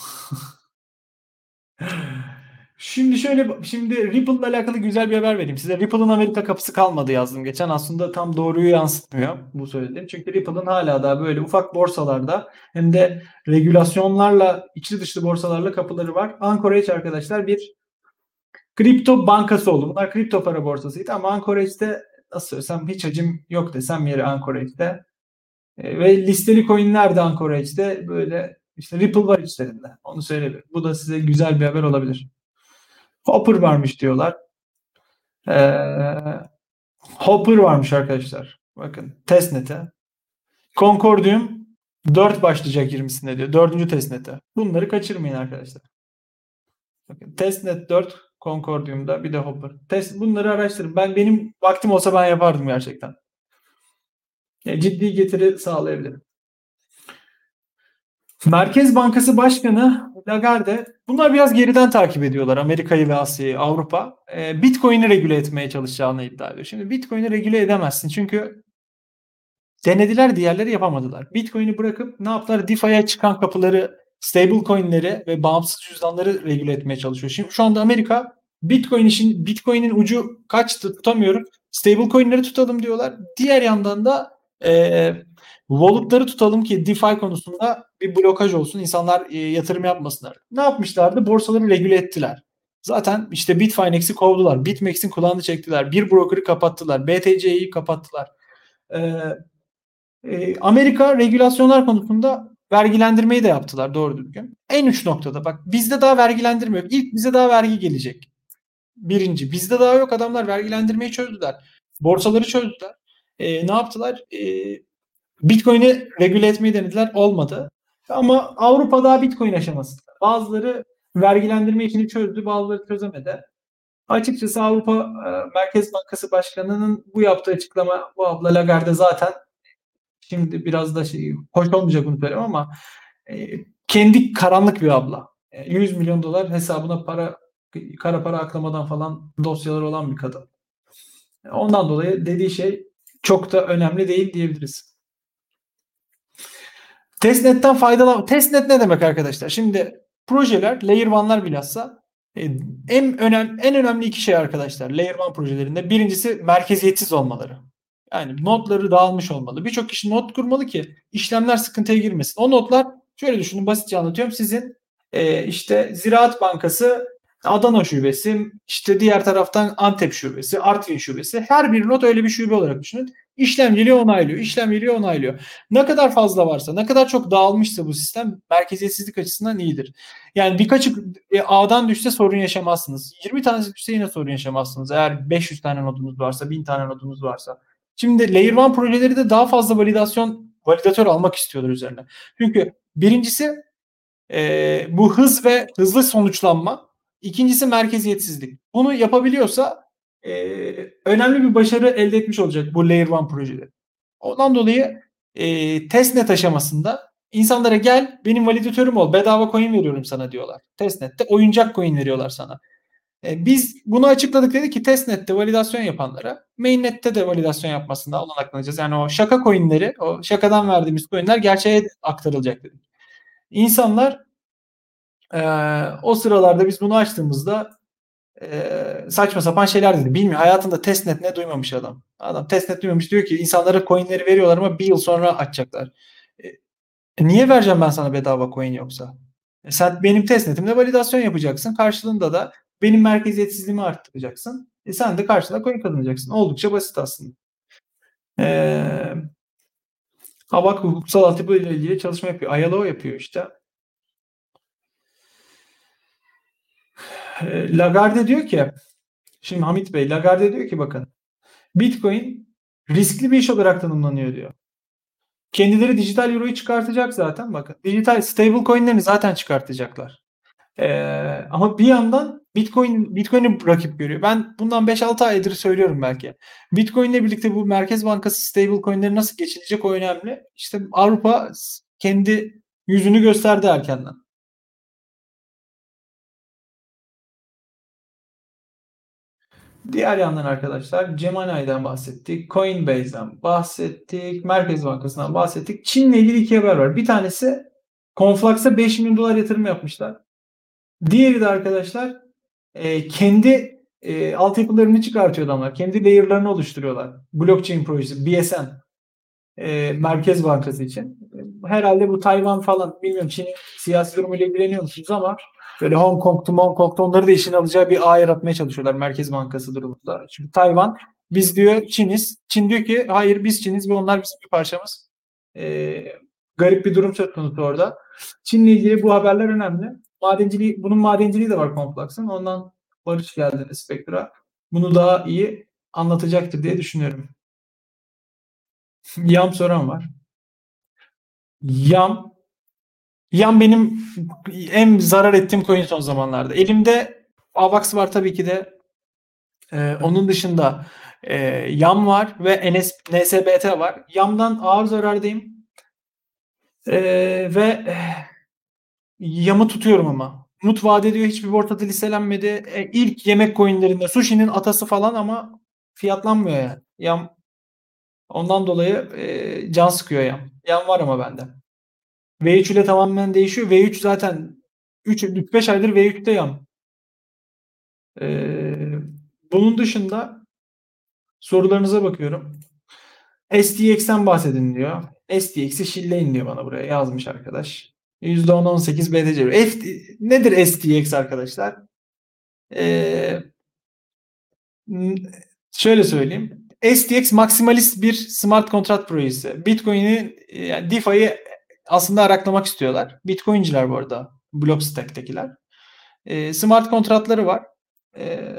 Şimdi şöyle şimdi Ripple ile alakalı güzel bir haber vereyim size. Ripple'ın Amerika kapısı kalmadı yazdım geçen. Aslında tam doğruyu yansıtmıyor bu söylediğim. Çünkü Ripple'ın hala da böyle ufak borsalarda hem de regülasyonlarla içli dışlı borsalarla kapıları var. Anchorage arkadaşlar bir kripto bankası oldu. Bunlar kripto para borsasıydı ama Anchorage'de nasıl söylesem hiç hacim yok desem yeri Anchorage'de. E, ve listeli coinler de Anchorage'de böyle işte Ripple var içlerinde. Onu söyleyebilirim. Bu da size güzel bir haber olabilir. Hopper varmış diyorlar. Ee, Hopper varmış arkadaşlar. Bakın testnet'e. Concordium 4 başlayacak 20'sinde diyor. 4. testnet'e. Bunları kaçırmayın arkadaşlar. Bakın testnet 4 Concordium'da bir de Hopper. Test, bunları araştırın. Ben benim vaktim olsa ben yapardım gerçekten. Yani ciddi getiri sağlayabilirim. Merkez Bankası Başkanı Lagarde bunlar biraz geriden takip ediyorlar Amerika'yı ve Asya'yı, Avrupa. E, Bitcoin'i regüle etmeye çalışacağını iddia ediyor. Şimdi Bitcoin'i regüle edemezsin çünkü denediler diğerleri yapamadılar. Bitcoin'i bırakıp ne yaptılar? DeFi'ye çıkan kapıları, stable coin'leri ve bağımsız cüzdanları regüle etmeye çalışıyor. Şimdi şu anda Amerika Bitcoin işin Bitcoin'in ucu kaçtı tutamıyorum. Stable coin'leri tutalım diyorlar. Diğer yandan da e, Wallet'ları tutalım ki DeFi konusunda bir blokaj olsun. insanlar e, yatırım yapmasınlar. Ne yapmışlardı? Borsaları regüle ettiler. Zaten işte Bitfinex'i kovdular. Bitmex'in kulağını çektiler. Bir broker'ı kapattılar. BTC'yi kapattılar. Ee, e, Amerika regülasyonlar konusunda vergilendirmeyi de yaptılar doğru düzgün. En uç noktada bak bizde daha vergilendirme yok. İlk bize daha vergi gelecek. Birinci. Bizde daha yok adamlar vergilendirmeyi çözdüler. Borsaları çözdüler. E, ne yaptılar? E, Bitcoin'i regüle etmeyi denediler. Olmadı. Ama Avrupa daha Bitcoin aşamasında. Bazıları vergilendirme işini çözdü, bazıları çözemedi. Açıkçası Avrupa e, Merkez Bankası Başkanı'nın bu yaptığı açıklama bu abla Lagarde zaten şimdi biraz da şey hoş olmayacak bunu söyleyeyim ama e, kendi karanlık bir abla. E, 100 milyon dolar hesabına para kara para aklamadan falan dosyaları olan bir kadın. Ondan dolayı dediği şey çok da önemli değil diyebiliriz. Testnet'ten faydalan Testnet ne demek arkadaşlar? Şimdi projeler, layer 1'lar bilhassa e, en önemli en önemli iki şey arkadaşlar layer 1 projelerinde. Birincisi merkeziyetsiz olmaları. Yani notları dağılmış olmalı. Birçok kişi not kurmalı ki işlemler sıkıntıya girmesin. O notlar şöyle düşünün basitçe anlatıyorum. Sizin e, işte Ziraat Bankası Adana şubesi, işte diğer taraftan Antep şubesi, Artvin şubesi. Her bir not öyle bir şube olarak düşünün. İşlemciliği onaylıyor, işlemciliği onaylıyor. Ne kadar fazla varsa, ne kadar çok dağılmışsa bu sistem merkeziyetsizlik açısından iyidir. Yani birkaç e, A'dan düşse sorun yaşamazsınız. 20 tanesi düşse yine sorun yaşamazsınız. Eğer 500 tane nodunuz varsa, 1000 tane nodunuz varsa. Şimdi Layer 1 projeleri de daha fazla validasyon, validatör almak istiyorlar üzerine. Çünkü birincisi e, bu hız ve hızlı sonuçlanma İkincisi merkeziyetsizlik. Bunu yapabiliyorsa e, önemli bir başarı elde etmiş olacak bu Layer 1 projeleri. Ondan dolayı e, testnet aşamasında insanlara gel benim validatörüm ol bedava coin veriyorum sana diyorlar. Testnet'te oyuncak coin veriyorlar sana. E, biz bunu açıkladık dedik ki testnet'te validasyon yapanlara mainnet'te de validasyon yapmasında olanaklanacağız. Yani o şaka coinleri o şakadan verdiğimiz coinler gerçeğe aktarılacak dedik. İnsanlar ee, o sıralarda biz bunu açtığımızda e, saçma sapan şeyler dedi. Bilmiyor. Hayatında testnet ne duymamış adam. Adam testnet duymamış diyor ki insanlara coinleri veriyorlar ama bir yıl sonra açacaklar. E, niye vereceğim ben sana bedava coin yoksa? E, sen benim testnetimde validasyon yapacaksın. Karşılığında da benim merkeziyetsizliğimi arttıracaksın. E, sen de karşılığında coin kazanacaksın. Oldukça basit aslında. Ee, Havak hukuksal altyapı ile ilgili çalışma yapıyor. ILO yapıyor işte. Ee, Lagarde diyor ki şimdi Hamit Bey Lagarde diyor ki bakın Bitcoin riskli bir iş olarak tanımlanıyor diyor. Kendileri dijital euroyu çıkartacak zaten bakın. Dijital stable coinlerini zaten çıkartacaklar. Ee, ama bir yandan Bitcoin Bitcoin'i rakip görüyor. Ben bundan 5-6 aydır söylüyorum belki. Bitcoin ile birlikte bu Merkez Bankası stable coin'leri nasıl geçilecek o önemli. İşte Avrupa kendi yüzünü gösterdi erkenden. Diğer yandan arkadaşlar Gemini'den bahsettik, Coinbase'den bahsettik, Merkez Bankası'ndan bahsettik. Çin'le ilgili iki haber var. Bir tanesi Conflux'a 5 milyon dolar yatırım yapmışlar. Diğeri de arkadaşlar e, kendi e, altyapılarını çıkartıyor adamlar. Kendi layer'larını oluşturuyorlar. Blockchain projesi, BSN. E, Merkez Bankası için. Herhalde bu Tayvan falan bilmiyorum Çin'in siyasi durumuyla ilgileniyor musunuz ama böyle Hong Kong'tu Hong Kong'tu onları da işine alacağı bir ağ yaratmaya çalışıyorlar Merkez Bankası durumunda. Çünkü Tayvan biz diyor Çiniz. Çin diyor ki hayır biz Çiniz ve onlar bizim bir parçamız. E, garip bir durum söz konusu orada. Çin'le ilgili bu haberler önemli. Madenciliği, bunun madenciliği de var Complex'ın. Ondan Barış geldi Spectra. Bunu daha iyi anlatacaktır diye düşünüyorum. Yam soran var. Yam Yam benim en zarar ettiğim coin son zamanlarda. Elimde AVAX var tabii ki de. Ee, onun dışında e, Yam var ve NS, NSBT var. Yam'dan ağır zarardayım. Ee, ve Yam'ı tutuyorum ama. Umut vaat ediyor hiçbir ortada listelenmedi. E, ilk yemek coinlerinde sushi'nin atası falan ama fiyatlanmıyor yani. Yam ondan dolayı e, can sıkıyor yam. Yam var ama bende. V3 ile tamamen değişiyor. V3 zaten 3 5 aydır V3'te yam. Ee, bunun dışında sorularınıza bakıyorum. SDX'ten bahsedin diyor. SDX'i şilleyin diyor bana buraya yazmış arkadaş. %10-18 BTC. F, nedir SDX arkadaşlar? Ee, şöyle söyleyeyim. SDX maksimalist bir smart kontrat projesi. Bitcoin'i yani DeFi'yi aslında araklamak istiyorlar. Bitcoin'ciler bu arada. Blockstack'tekiler. E, smart kontratları var. E,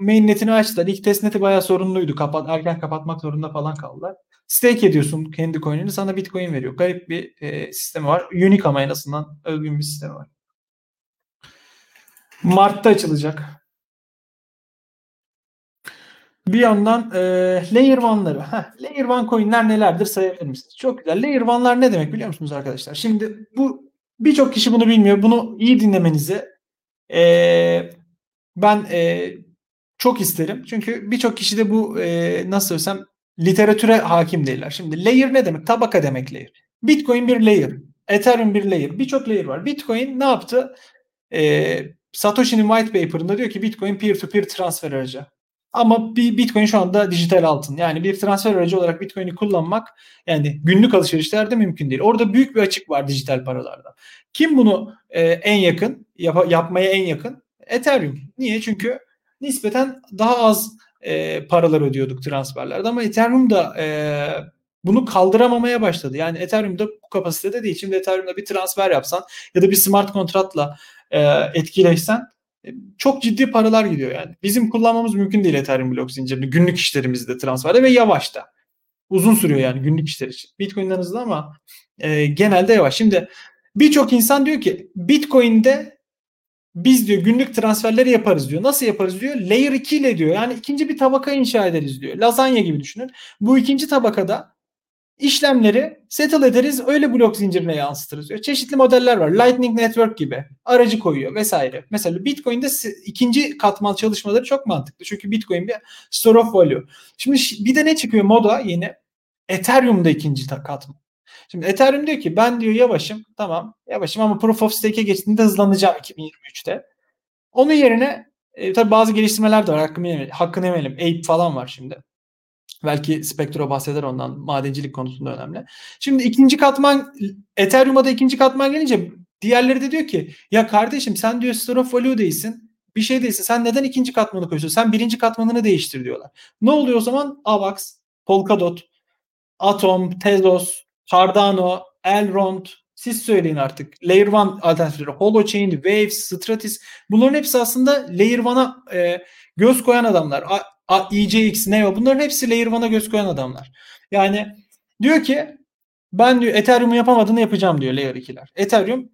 mainnetini açtılar. İlk testneti bayağı sorunluydu. Kapat, erken kapatmak zorunda falan kaldılar. Stake ediyorsun kendi coin'ini sana bitcoin veriyor. Garip bir e, sistemi var. Unique ama en azından özgün bir sistemi var. Mart'ta açılacak. Bir yandan e, Layer 1'ları. Layer 1 coin'ler nelerdir sayabilir misiniz? Çok güzel. Layer 1'lar ne demek biliyor musunuz arkadaşlar? Şimdi bu birçok kişi bunu bilmiyor. Bunu iyi dinlemenizi e, ben e, çok isterim. Çünkü birçok kişi de bu e, nasıl söylesem literatüre hakim değiller. Şimdi layer ne demek? Tabaka demek layer. Bitcoin bir layer. Ethereum bir layer. Birçok layer var. Bitcoin ne yaptı? E, Satoshi'nin white paper'ında diyor ki Bitcoin peer-to-peer transfer aracı. Ama bir Bitcoin şu anda dijital altın. Yani bir transfer aracı olarak Bitcoin'i kullanmak yani günlük alışverişlerde mümkün değil. Orada büyük bir açık var dijital paralarda. Kim bunu e, en yakın yap, yapmaya en yakın? Ethereum. Niye? Çünkü nispeten daha az e, paralar ödüyorduk transferlerde ama Ethereum da e, bunu kaldıramamaya başladı. Yani Ethereum'da bu kapasitede değil. Şimdi Ethereum'da bir transfer yapsan ya da bir smart kontratla e, etkileşsen çok ciddi paralar gidiyor yani. Bizim kullanmamız mümkün değil Ethereum blok zincirini günlük işlerimizde transferde ve yavaş da. Uzun sürüyor yani günlük işler için. Bitcoin'den hızlı ama e, genelde yavaş. Şimdi birçok insan diyor ki Bitcoin'de biz diyor günlük transferleri yaparız diyor. Nasıl yaparız diyor? Layer 2 ile diyor. Yani ikinci bir tabaka inşa ederiz diyor. Lazanya gibi düşünün. Bu ikinci tabakada işlemleri settle ederiz öyle blok zincirine yansıtırız diyor. Çeşitli modeller var. Lightning Network gibi aracı koyuyor vesaire. Mesela Bitcoin'de ikinci katman çalışmaları çok mantıklı. Çünkü Bitcoin bir store of value. Şimdi bir de ne çıkıyor moda yeni? Ethereum'da ikinci katman. Şimdi Ethereum diyor ki ben diyor yavaşım tamam yavaşım ama Proof of Stake'e geçtiğinde hızlanacağım 2023'te. Onun yerine e, tabii bazı geliştirmeler de var hakkını yemeyelim. Hakkını. Ape falan var şimdi. Belki Spectro bahseder ondan. Madencilik konusunda önemli. Şimdi ikinci katman Ethereum'a da ikinci katman gelince diğerleri de diyor ki ya kardeşim sen diyor store of value değilsin. Bir şey değilsin. Sen neden ikinci katmanı koyuyorsun? Sen birinci katmanını değiştir diyorlar. Ne oluyor o zaman? Avax, Polkadot, Atom, Tezos, Cardano, Elrond, siz söyleyin artık. Layer 1 alternatifleri, Holochain, Waves, Stratis bunların hepsi aslında Layer 1'a e, göz koyan adamlar. A, EJX, Neo bunların hepsi Layer 1'a göz koyan adamlar. Yani diyor ki ben diyor Ethereum'u yapamadığını yapacağım diyor Layer 2'ler. Ethereum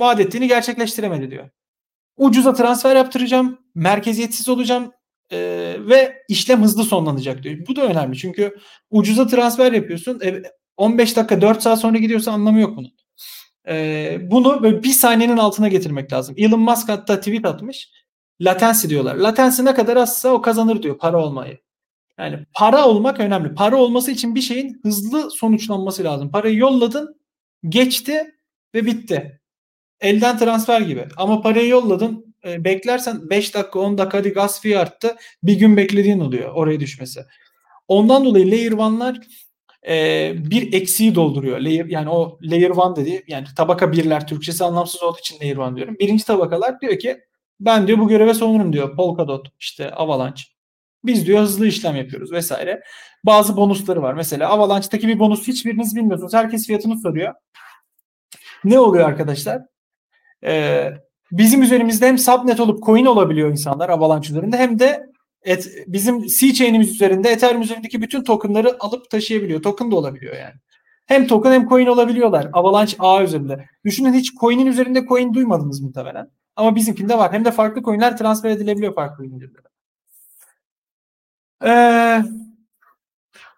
vaat ettiğini gerçekleştiremedi diyor. Ucuza transfer yaptıracağım. Merkeziyetsiz olacağım. E, ve işlem hızlı sonlanacak diyor. Bu da önemli çünkü ucuza transfer yapıyorsun. E, 15 dakika 4 saat sonra gidiyorsa anlamı yok bunun. E, bunu böyle bir saniyenin altına getirmek lazım. Elon Musk hatta tweet atmış. Latency diyorlar. Latency ne kadar azsa o kazanır diyor para olmayı. Yani para olmak önemli. Para olması için bir şeyin hızlı sonuçlanması lazım. Parayı yolladın, geçti ve bitti. Elden transfer gibi. Ama parayı yolladın, e, beklersen 5 dakika 10 dakika hadi gaz fee arttı. Bir gün beklediğin oluyor oraya düşmesi. Ondan dolayı layer 1'lar e, bir eksiği dolduruyor. Layer, yani o layer 1 dedi yani tabaka birler Türkçesi anlamsız olduğu için layer 1 diyorum. Birinci tabakalar diyor ki ben diyor bu göreve sonurum diyor. Polkadot, işte Avalanche. Biz diyor hızlı işlem yapıyoruz vesaire. Bazı bonusları var. Mesela Avalanche'daki bir bonus hiçbiriniz bilmiyorsunuz. Herkes fiyatını soruyor. Ne oluyor arkadaşlar? Ee, bizim üzerimizde hem subnet olup coin olabiliyor insanlar Avalanche üzerinde hem de et, bizim C-chain'imiz üzerinde Ethereum üzerindeki bütün tokenları alıp taşıyabiliyor. Token da olabiliyor yani. Hem token hem coin olabiliyorlar. Avalanche A üzerinde. Düşünün hiç coin'in üzerinde coin duymadınız muhtemelen. Ama bizimkinde var. Hem de farklı coin'ler transfer edilebiliyor farklı ürünlere. Ee,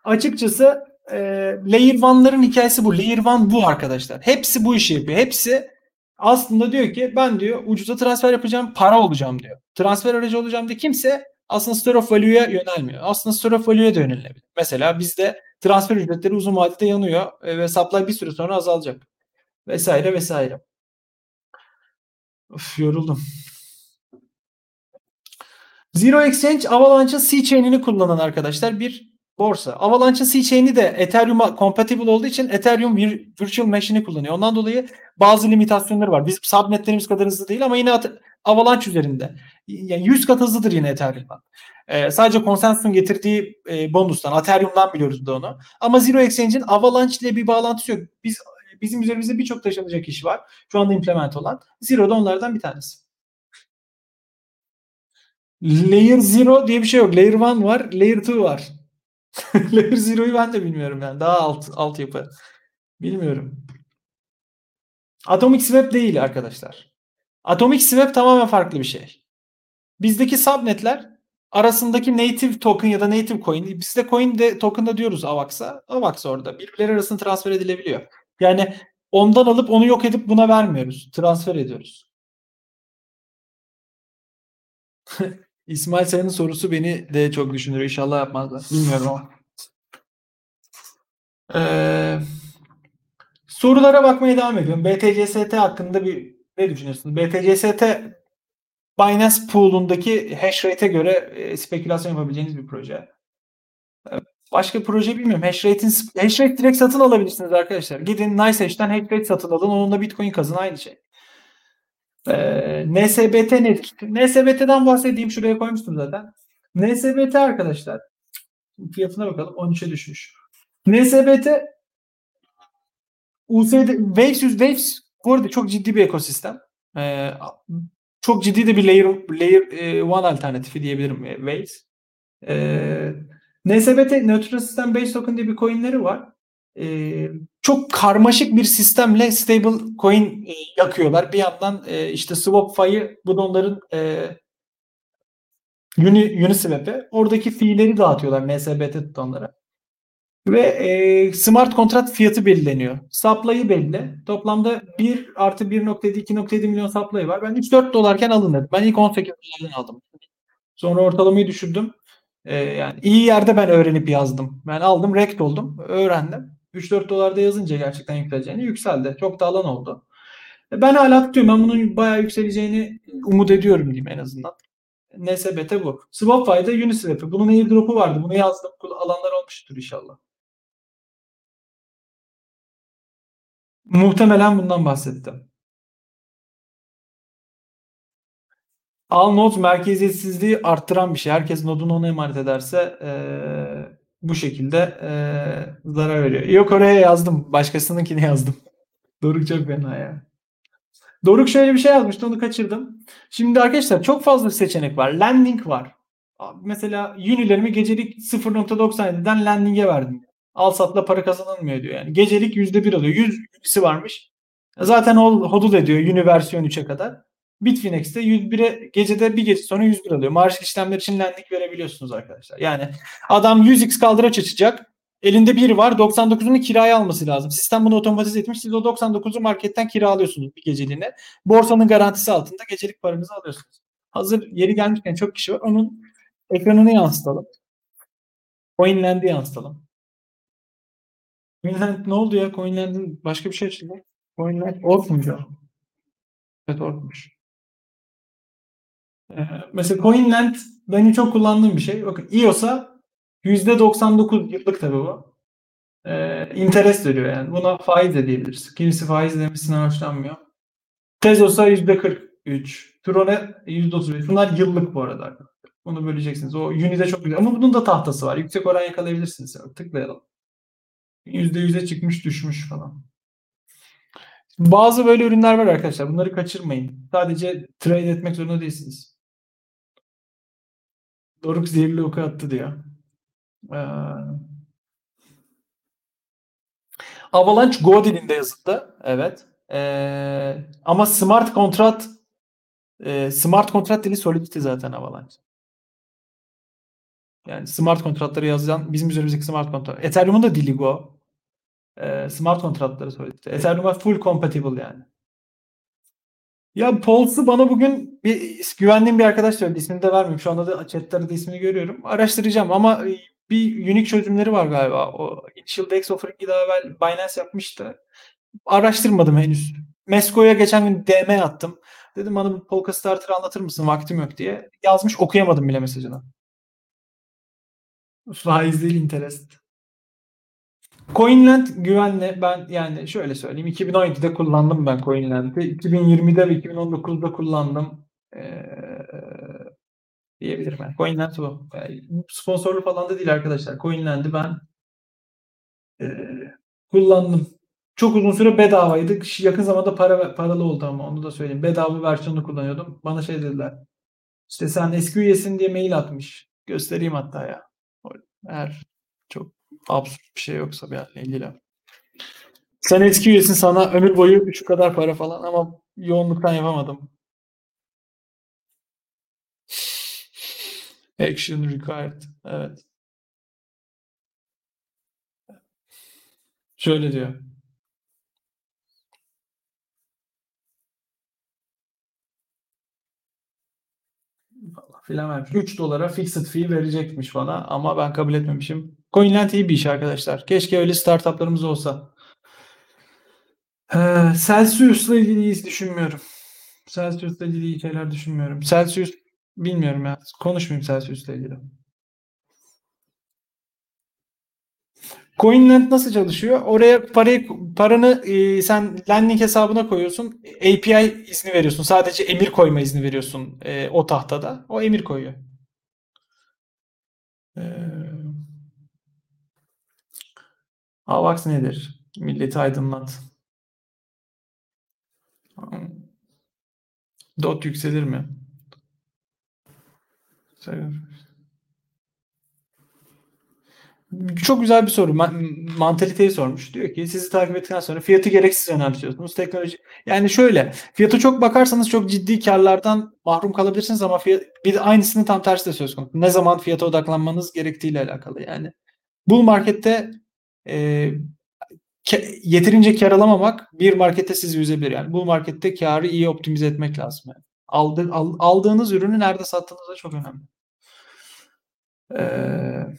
açıkçası e, Layer 1'ların hikayesi bu. Layer 1 bu arkadaşlar. Hepsi bu işi yapıyor. Hepsi aslında diyor ki ben diyor ucuza transfer yapacağım, para olacağım diyor. Transfer aracı olacağım diye kimse aslında store of value'ya yönelmiyor. Aslında store of value'ya da yönelilebilir. Mesela bizde transfer ücretleri uzun vadede yanıyor ve supply bir süre sonra azalacak. Vesaire vesaire. Of, yoruldum. Zero Exchange Avalanche'ın C-Chain'ini kullanan arkadaşlar bir borsa. Avalanche'ın C-Chain'i de Ethereum'a compatible olduğu için Ethereum Virtual Machine'i kullanıyor. Ondan dolayı bazı limitasyonları var. Bizim subnetlerimiz kadar hızlı değil ama yine Avalanche üzerinde. Yani 100 kat hızlıdır yine Ethereum'dan. Ee, sadece konsensusun getirdiği e, bonustan, Ethereum'dan biliyoruz da onu. Ama Zero Exchange'in Avalanche ile bir bağlantısı yok. Biz bizim üzerimizde birçok taşınacak iş var. Şu anda implement olan. Zero da onlardan bir tanesi. Layer 0 diye bir şey yok. Layer 1 var, Layer 2 var. Layer 0'yu ben de bilmiyorum yani. Daha alt altyapı. Bilmiyorum. Atomic Swap değil arkadaşlar. Atomic Swap tamamen farklı bir şey. Bizdeki subnetler arasındaki native token ya da native coin. Biz de coin de token da diyoruz AVAX'a. AVAX orada. Birbirleri arasında transfer edilebiliyor. Yani ondan alıp onu yok edip buna vermiyoruz. Transfer ediyoruz. İsmail Sayın'ın sorusu beni de çok düşündürüyor. İnşallah yapmazlar. Bilmiyorum ama. Ee, sorulara bakmaya devam ediyorum. BTCST hakkında bir ne düşünüyorsunuz? BTCST Binance Pool'undaki hash rate'e göre e, spekülasyon yapabileceğiniz bir proje. Başka proje bilmiyorum. Hash rate'in hash rate direkt satın alabilirsiniz arkadaşlar. Gidin NiceHash'ten hash rate satın alın. Onunla Bitcoin kazın aynı şey. Ee, NSBT nedir? NSBT'den bahsedeyim. Şuraya koymuştum zaten. NSBT arkadaşlar. Fiyatına bakalım. 13'e düşmüş. NSBT USD Waves Waves bu arada çok ciddi bir ekosistem. Ee, çok ciddi de bir layer layer e, one alternatifi diyebilirim e, Waves. Ee, NSBT Neutral System Based Token diye bir coinleri var e, çok karmaşık bir sistemle stable coin e, yakıyorlar. Bir yandan e, işte SwapFi'yi bu da onların e, Uni, Uniswap'e oradaki fiilleri dağıtıyorlar NSBT tutanlara. Ve e, smart kontrat fiyatı belirleniyor. Supply'ı belli. Toplamda 1 artı 1.7 2.7 milyon supply var. Ben 3-4 dolarken alınır. Ben ilk 18 dolardan aldım. Sonra ortalamayı düşürdüm. E, yani iyi yerde ben öğrenip yazdım. Ben aldım, rekt oldum, öğrendim. 3-4 dolarda yazınca gerçekten yükseleceğini yükseldi. Çok da alan oldu. E, ben hala tutuyorum. Ben bunun bayağı yükseleceğini umut ediyorum diyeyim en azından. NSBT bu. SwapFi'de Uniswap'ı. Bunun airdrop'u vardı. Bunu yazdım. Alanlar olmuştur inşallah. Muhtemelen bundan bahsettim. Al not merkeziyetsizliği arttıran bir şey. Herkes nodunu ona emanet ederse ee, bu şekilde e, zarar veriyor. Yok oraya yazdım. Başkasınınkini yazdım. Doruk çok fena ya. Doruk şöyle bir şey yazmıştı onu kaçırdım. Şimdi arkadaşlar çok fazla seçenek var. Landing var. Mesela Uni'lerimi gecelik 0.97'den landing'e verdim. Al satla para kazanılmıyor diyor yani. Gecelik %1 alıyor. 100 Uni'si varmış. Zaten o hodul ediyor Uni versiyon 3'e kadar. Bitfinex'te 101'e gecede bir gece sonra 101 alıyor. Marjik işlemler için lending verebiliyorsunuz arkadaşlar. Yani adam 100x kaldıraç açacak. Elinde biri var 99'unu kiraya alması lazım. Sistem bunu otomatize etmiş. Siz o 99'u marketten kiralıyorsunuz bir geceliğine. Borsanın garantisi altında gecelik paranızı alıyorsunuz. Hazır yeri gelmişken çok kişi var. Onun ekranını yansıtalım. Coinland'i yansıtalım. Coinland ne oldu ya? Coinland'in başka bir şey açıldı. Coinland ork muydu? Evet orkmuş. Ee, mesela Coinland benim çok kullandığım bir şey. Bakın EOS'a %99 yıllık tabii bu. Ee, interest veriyor yani. Buna faiz de diyebiliriz. Kimisi faiz demesinden hoşlanmıyor. Tezos'a %43. Tron'a %35. Bunlar yıllık bu arada. Bunu böleceksiniz. O Uni'de çok güzel. Ama bunun da tahtası var. Yüksek oran yakalayabilirsiniz. Tıklayalım. %100'e çıkmış düşmüş falan. Bazı böyle ürünler var arkadaşlar. Bunları kaçırmayın. Sadece trade etmek zorunda değilsiniz. Doruk zehirli oku attı diyor. Ee, Avalanche Go dilinde yazıldı. Evet. Ee, ama smart kontrat e, smart kontrat dili Solidity zaten Avalanche. Yani smart kontratları yazan bizim üzerimizdeki smart kontrat. Ethereum'un da dili Go. Ee, smart kontratları Solidity. Ethereum'a full compatible yani. Ya Pulse'u bana bugün bir güvendiğim bir arkadaş söyledi. İsmini de vermeyeyim. Şu anda da chatlerde ismini görüyorum. Araştıracağım ama bir unique çözümleri var galiba. O Initial Dex Offering'i daha evvel Binance yapmıştı. Araştırmadım henüz. Mesko'ya geçen gün DM attım. Dedim bana bir Polka Starter anlatır mısın? Vaktim yok diye. Yazmış okuyamadım bile mesajını. Faiz değil interest. Coinland güvenli. Ben yani şöyle söyleyeyim. 2017'de kullandım ben Coinland'i. 2020'de ve 2019'da kullandım. Ee, diyebilirim ben. Coinland bu. Yani sponsorlu falan da değil arkadaşlar. Coinland'i ben e, kullandım. Çok uzun süre bedavaydı. Yakın zamanda para paralı oldu ama onu da söyleyeyim. Bedava versiyonunu kullanıyordum. Bana şey dediler. İşte sen eski üyesin diye mail atmış. Göstereyim hatta ya. Eğer absürt bir şey yoksa benimle ilgili. Sen eski üyesin sana ömür boyu şu kadar para falan ama yoğunluktan yapamadım. Action required. Evet. Şöyle diyor. filan vermiş. 3 dolara fixed fee verecekmiş bana ama ben kabul etmemişim. Coinland iyi bir iş arkadaşlar. Keşke öyle startuplarımız olsa. Ee, Celsius'la ilgili hiç düşünmüyorum. Celsius'la ilgili iyi şeyler düşünmüyorum. Celsius bilmiyorum ya. Konuşmayayım Celsius'la ilgili. Coinland nasıl çalışıyor? Oraya parayı paranı e, sen lending hesabına koyuyorsun. API izni veriyorsun. Sadece emir koyma izni veriyorsun e, o tahtada. O emir koyuyor. E, Avax nedir? Milleti aydınlat. Dot yükselir mi? Çok güzel bir soru. mantaliteyi sormuş. Diyor ki sizi takip ettikten sonra fiyatı gereksiz önemsiyorsunuz. Teknoloji yani şöyle fiyatı çok bakarsanız çok ciddi karlardan mahrum kalabilirsiniz ama fiyat, bir de aynısının tam tersi de söz konusu. Ne zaman fiyata odaklanmanız gerektiğiyle alakalı yani. Bull markette e, yeterince kar alamamak bir markette sizi üzebilir. Yani bu markette karı iyi optimize etmek lazım. Yani. Aldı, al, aldığınız ürünü nerede sattığınız da çok önemli. Eee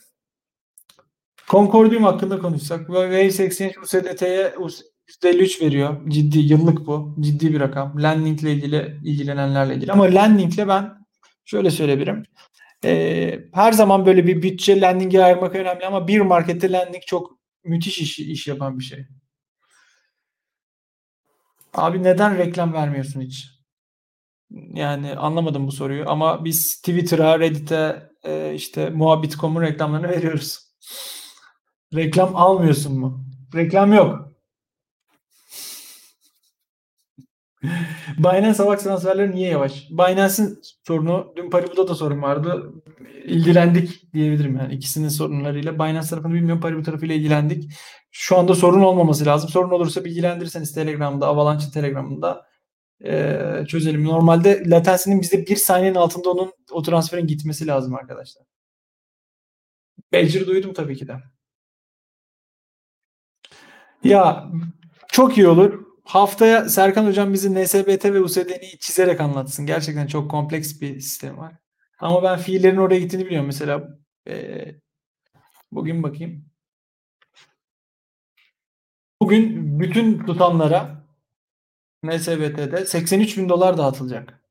Concordium hakkında konuşsak. Waves Exchange USDT'ye %53 veriyor. Ciddi yıllık bu. Ciddi bir rakam. Lending ile ilgili ilgilenenlerle ilgili. Ama lending ile ben şöyle söyleyebilirim. Ee, her zaman böyle bir bütçe lending'e ayırmak önemli ama bir markette lending çok müthiş iş, iş yapan bir şey. Abi neden reklam vermiyorsun hiç? Yani anlamadım bu soruyu ama biz Twitter'a, Reddit'e, e, işte Muhabbit.com'un reklamlarını veriyoruz. Reklam almıyorsun mu? Reklam yok. Binance Avax transferleri niye yavaş? Binance'in sorunu, dün Paribu'da da sorun vardı. İlgilendik diyebilirim yani ikisinin sorunlarıyla. Binance tarafını bilmiyorum, Paribu tarafıyla ilgilendik. Şu anda sorun olmaması lazım. Sorun olursa bilgilendirirseniz Telegram'da, Avalanche Telegram'ında e, çözelim. Normalde latensinin bizde bir saniyenin altında onun o transferin gitmesi lazım arkadaşlar. Badger'ı duydum tabii ki de. Ya çok iyi olur. Haftaya Serkan Hocam bizi NSBT ve USD'ni çizerek anlatsın. Gerçekten çok kompleks bir sistem var. Ama ben fiillerin oraya gittiğini biliyorum. Mesela e, bugün bakayım. Bugün bütün tutanlara NSBT'de 83 bin dolar dağıtılacak.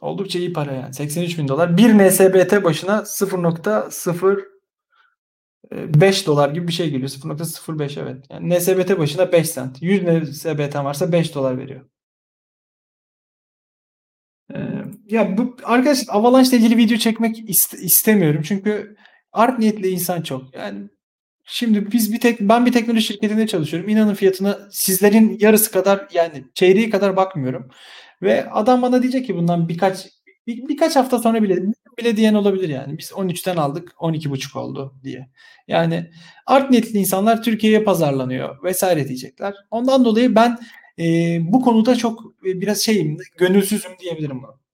Oldukça iyi para yani. 83 bin dolar. Bir NSBT başına 0.05 dolar gibi bir şey geliyor. 0.05 evet. Yani NSBT başına 5 sent. 100 NSBT varsa 5 dolar veriyor. Ee, ya bu arkadaş Avalanche ile ilgili video çekmek ist- istemiyorum. Çünkü art niyetli insan çok. Yani Şimdi biz bir tek ben bir teknoloji şirketinde çalışıyorum. İnanın fiyatına sizlerin yarısı kadar yani çeyreği kadar bakmıyorum. Ve adam bana diyecek ki bundan birkaç bir, birkaç hafta sonra bile bile diyen olabilir yani. Biz 13'ten aldık 12,5 oldu diye. Yani art niyetli insanlar Türkiye'ye pazarlanıyor vesaire diyecekler. Ondan dolayı ben e, bu konuda çok e, biraz şeyim gönülsüzüm diyebilirim buna.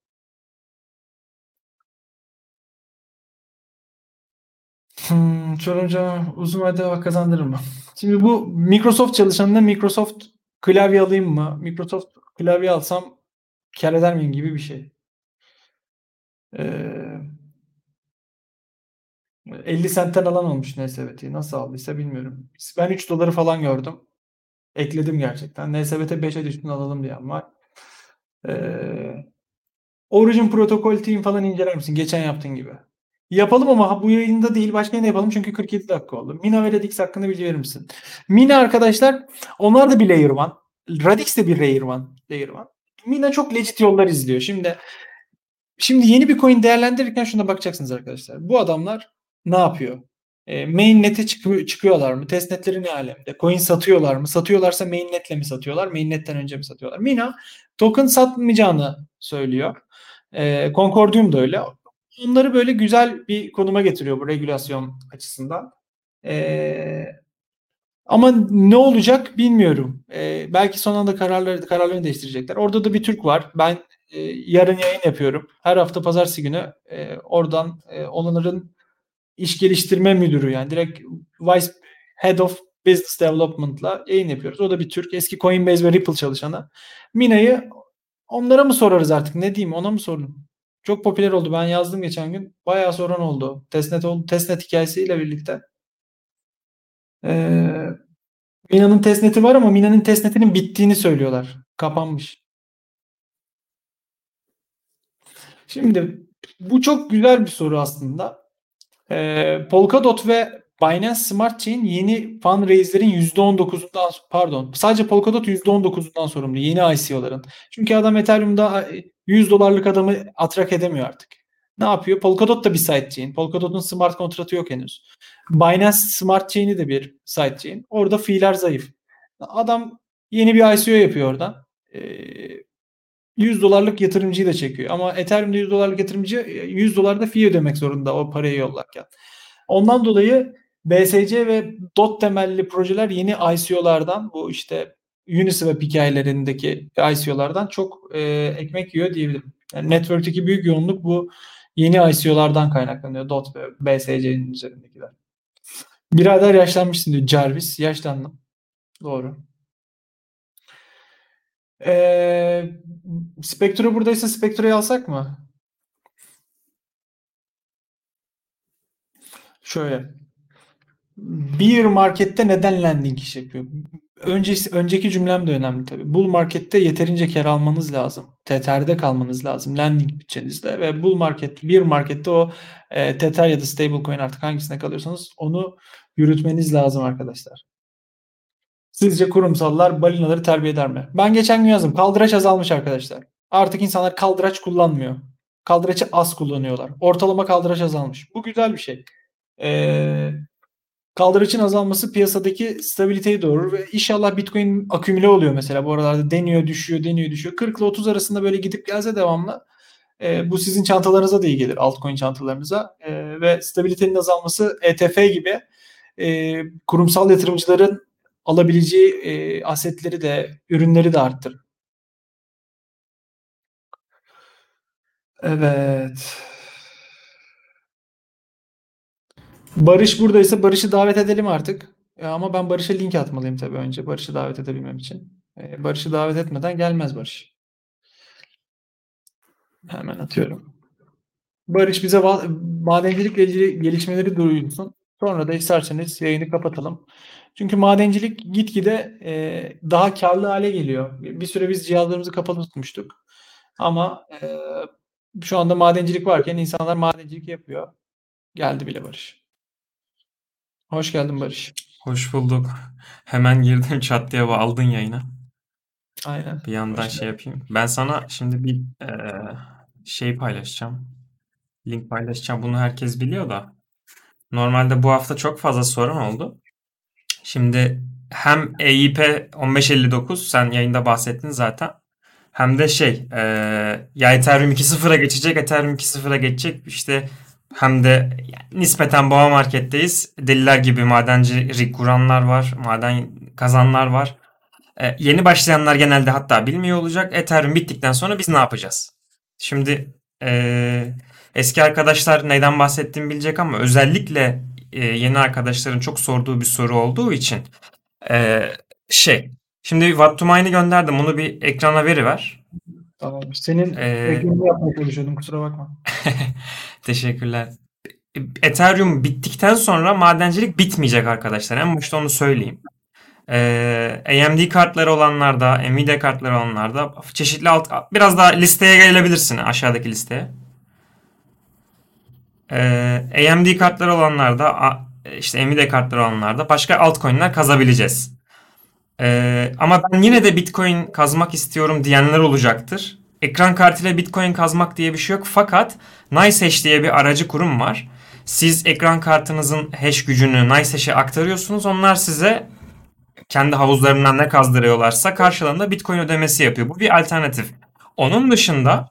Hmm, Çorumca uzun vadede kazandırır mı? Şimdi bu Microsoft çalışanına Microsoft klavye alayım mı? Microsoft klavye alsam kar eder miyim gibi bir şey. Ee, 50 sentten alan olmuş NSBT'yi. Nasıl aldıysa bilmiyorum. Ben 3 doları falan gördüm. Ekledim gerçekten. NSBT 5'e düştüğünü alalım diyen var. Ee, Origin Protocol Team falan inceler misin? Geçen yaptığın gibi. Yapalım ama bu yayında değil başka yayında yapalım çünkü 47 dakika oldu. Mina ve Radix hakkında bilgi verir misin? Mina arkadaşlar onlar da bir layer one. Radix de bir layer one. Layer one. Mina çok legit yollar izliyor. Şimdi şimdi yeni bir coin değerlendirirken şuna bakacaksınız arkadaşlar. Bu adamlar ne yapıyor? E, mainnet'e çıkıyor, çıkıyorlar mı? Testnetleri ne alemde? Coin satıyorlar mı? Satıyorlarsa mainnetle mi satıyorlar? Mainnet'ten önce mi satıyorlar? Mina token satmayacağını söylüyor. E, Concordium da öyle onları böyle güzel bir konuma getiriyor bu regülasyon açısından. Ee, ama ne olacak bilmiyorum. Ee, belki son anda kararları kararlarını değiştirecekler. Orada da bir Türk var. Ben e, yarın yayın yapıyorum. Her hafta pazartesi günü e, oradan e, onların iş geliştirme müdürü yani direkt Vice Head of Business Development'la yayın yapıyoruz. O da bir Türk. Eski Coinbase ve Ripple çalışanı. Mina'yı onlara mı sorarız artık? Ne diyeyim? Ona mı sorun? Çok popüler oldu. Ben yazdım geçen gün. Bayağı soran oldu. Testnet oldu. Testnet hikayesiyle birlikte. Ee, Mina'nın testneti var ama Mina'nın testnetinin bittiğini söylüyorlar. Kapanmış. Şimdi bu çok güzel bir soru aslında. Ee, Polkadot ve Binance Smart Chain yeni fundraiser'in %19'undan pardon sadece Polkadot %19'undan sorumlu yeni ICO'ların. Çünkü adam Ethereum'da 100 dolarlık adamı atrak edemiyor artık. Ne yapıyor? Polkadot da bir sidechain. Polkadot'un smart kontratı yok henüz. Binance Smart Chain'i de bir sidechain. Orada fiiller zayıf. Adam yeni bir ICO yapıyor oradan. Ee, 100 dolarlık yatırımcıyı da çekiyor. Ama Ethereum'da 100 dolarlık yatırımcı 100 dolar da fee ödemek zorunda o parayı yollarken. Ondan dolayı BSC ve DOT temelli projeler yeni ICO'lardan bu işte Uniswap hikayelerindeki ICO'lardan çok e, ekmek yiyor diyebilirim. Yani network'teki büyük yoğunluk bu yeni ICO'lardan kaynaklanıyor. DOT ve BSC'nin üzerindekiler. Birader yaşlanmışsın diyor Jarvis. Yaşlandım. Doğru. Ee, Spectre buradaysa Spectre'yi alsak mı? Şöyle. Bir markette neden landing iş yapıyor? Öncesi, önceki cümlem de önemli tabii. Bull markette yeterince kar almanız lazım. Tether'de kalmanız lazım. Landing bütçenizde ve bull market, bir markette o e, Tether ya da stablecoin artık hangisine kalıyorsanız onu yürütmeniz lazım arkadaşlar. Sizce kurumsallar balinaları terbiye eder mi? Ben geçen gün yazdım. Kaldıraç azalmış arkadaşlar. Artık insanlar kaldıraç kullanmıyor. Kaldıraçı az kullanıyorlar. Ortalama kaldıraç azalmış. Bu güzel bir şey. Ee, kaldıraçın azalması piyasadaki stabiliteyi doğurur ve inşallah Bitcoin akümüle oluyor mesela bu aralarda deniyor düşüyor deniyor düşüyor 40 ile 30 arasında böyle gidip gelse devamlı e, bu sizin çantalarınıza da iyi gelir altcoin çantalarınıza e, ve stabilitenin azalması ETF gibi e, kurumsal yatırımcıların alabileceği e, asetleri de ürünleri de arttırır. Evet. Barış buradaysa Barış'ı davet edelim artık. Ya ama ben Barış'a link atmalıyım tabii önce Barış'ı davet edebilmem için. Ee, Barış'ı davet etmeden gelmez Barış. Hemen atıyorum. Barış bize madencilikle ilgili gelişmeleri duyursun. Sonra da isterseniz yayını kapatalım. Çünkü madencilik gitgide e, daha karlı hale geliyor. Bir süre biz cihazlarımızı kapalı tutmuştuk. Ama e, şu anda madencilik varken insanlar madencilik yapıyor. Geldi bile Barış. Hoş geldin Barış. Hoş bulduk. Hemen girdim çat diye aldın yayına. Aynen. Bir yandan Hoş şey yapayım. Ben sana şimdi bir e, şey paylaşacağım. Link paylaşacağım. Bunu herkes biliyor da. Normalde bu hafta çok fazla sorun oldu. Şimdi hem EIP 1559 sen yayında bahsettin zaten. Hem de şey e, ya Ethereum 2.0'a geçecek, Ethereum 2.0'a geçecek. İşte hem de nispeten boğa marketteyiz. Deliler gibi madencilik kuranlar var, maden kazanlar var. Ee, yeni başlayanlar genelde hatta bilmiyor olacak. Ethereum bittikten sonra biz ne yapacağız? Şimdi e, eski arkadaşlar neyden bahsettiğimi bilecek ama özellikle e, yeni arkadaşların çok sorduğu bir soru olduğu için e, şey şimdi What to Mine'i gönderdim. Onu bir ekrana veriver. Tamam. Senin ee, yapmaya çalışıyordum kusura bakma. Teşekkürler. Ethereum bittikten sonra madencilik bitmeyecek arkadaşlar. En başta onu söyleyeyim. Ee, AMD kartları olanlarda, Nvidia kartları olanlarda çeşitli alt biraz daha listeye gelebilirsin aşağıdaki listeye. Ee, AMD kartları olanlarda işte Nvidia kartları olanlarda başka altcoin'ler kazabileceğiz. Ee, ama ben yine de Bitcoin kazmak istiyorum diyenler olacaktır. Ekran kartıyla Bitcoin kazmak diye bir şey yok. Fakat NiceHash diye bir aracı kurum var. Siz ekran kartınızın hash gücünü NiceHash'e aktarıyorsunuz. Onlar size kendi havuzlarından ne kazdırıyorlarsa karşılığında Bitcoin ödemesi yapıyor. Bu bir alternatif. Onun dışında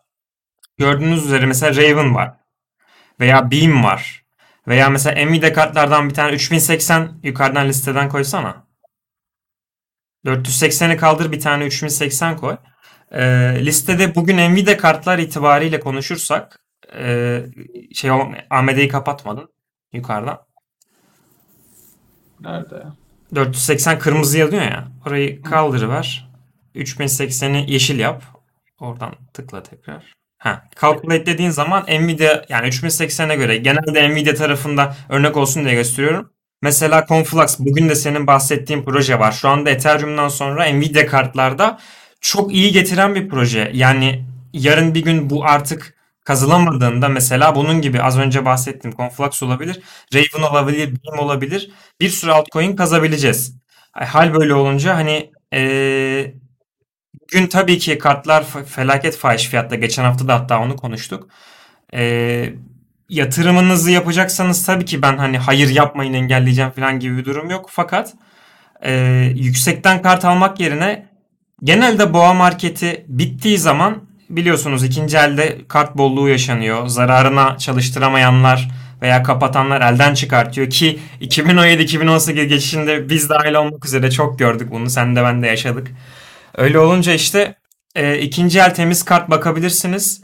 gördüğünüz üzere mesela Raven var. Veya Beam var. Veya mesela Nvidia kartlardan bir tane 3080 yukarıdan listeden koysana. 480'i kaldır bir tane 3080 koy. E, listede bugün Nvidia kartlar itibariyle konuşursak e, şey AMD'yi kapatmadın yukarıdan. Nerede? 480 kırmızı yazıyor ya. Orayı kaldırıver. 3080'i yeşil yap. Oradan tıkla tekrar. Ha, calculate dediğin zaman Nvidia yani 3080'e göre genelde Nvidia tarafında örnek olsun diye gösteriyorum. Mesela Conflux bugün de senin bahsettiğin proje var. Şu anda Ethereum'dan sonra Nvidia kartlarda çok iyi getiren bir proje. Yani yarın bir gün bu artık kazılamadığında mesela bunun gibi az önce bahsettiğim Conflux olabilir, Raven olabilir, Beam olabilir. Bir sürü altcoin kazabileceğiz. Hal böyle olunca hani ee, bugün tabii ki kartlar felaket fahiş fiyatta. Geçen hafta da hatta onu konuştuk. Ee, yatırımınızı yapacaksanız tabii ki ben hani hayır yapmayın engelleyeceğim falan gibi bir durum yok. Fakat e, yüksekten kart almak yerine genelde boğa marketi bittiği zaman biliyorsunuz ikinci elde kart bolluğu yaşanıyor. Zararına çalıştıramayanlar veya kapatanlar elden çıkartıyor ki 2017-2018 geçişinde biz dahil olmak üzere çok gördük bunu. Sen de ben de yaşadık. Öyle olunca işte e, ikinci el temiz kart bakabilirsiniz.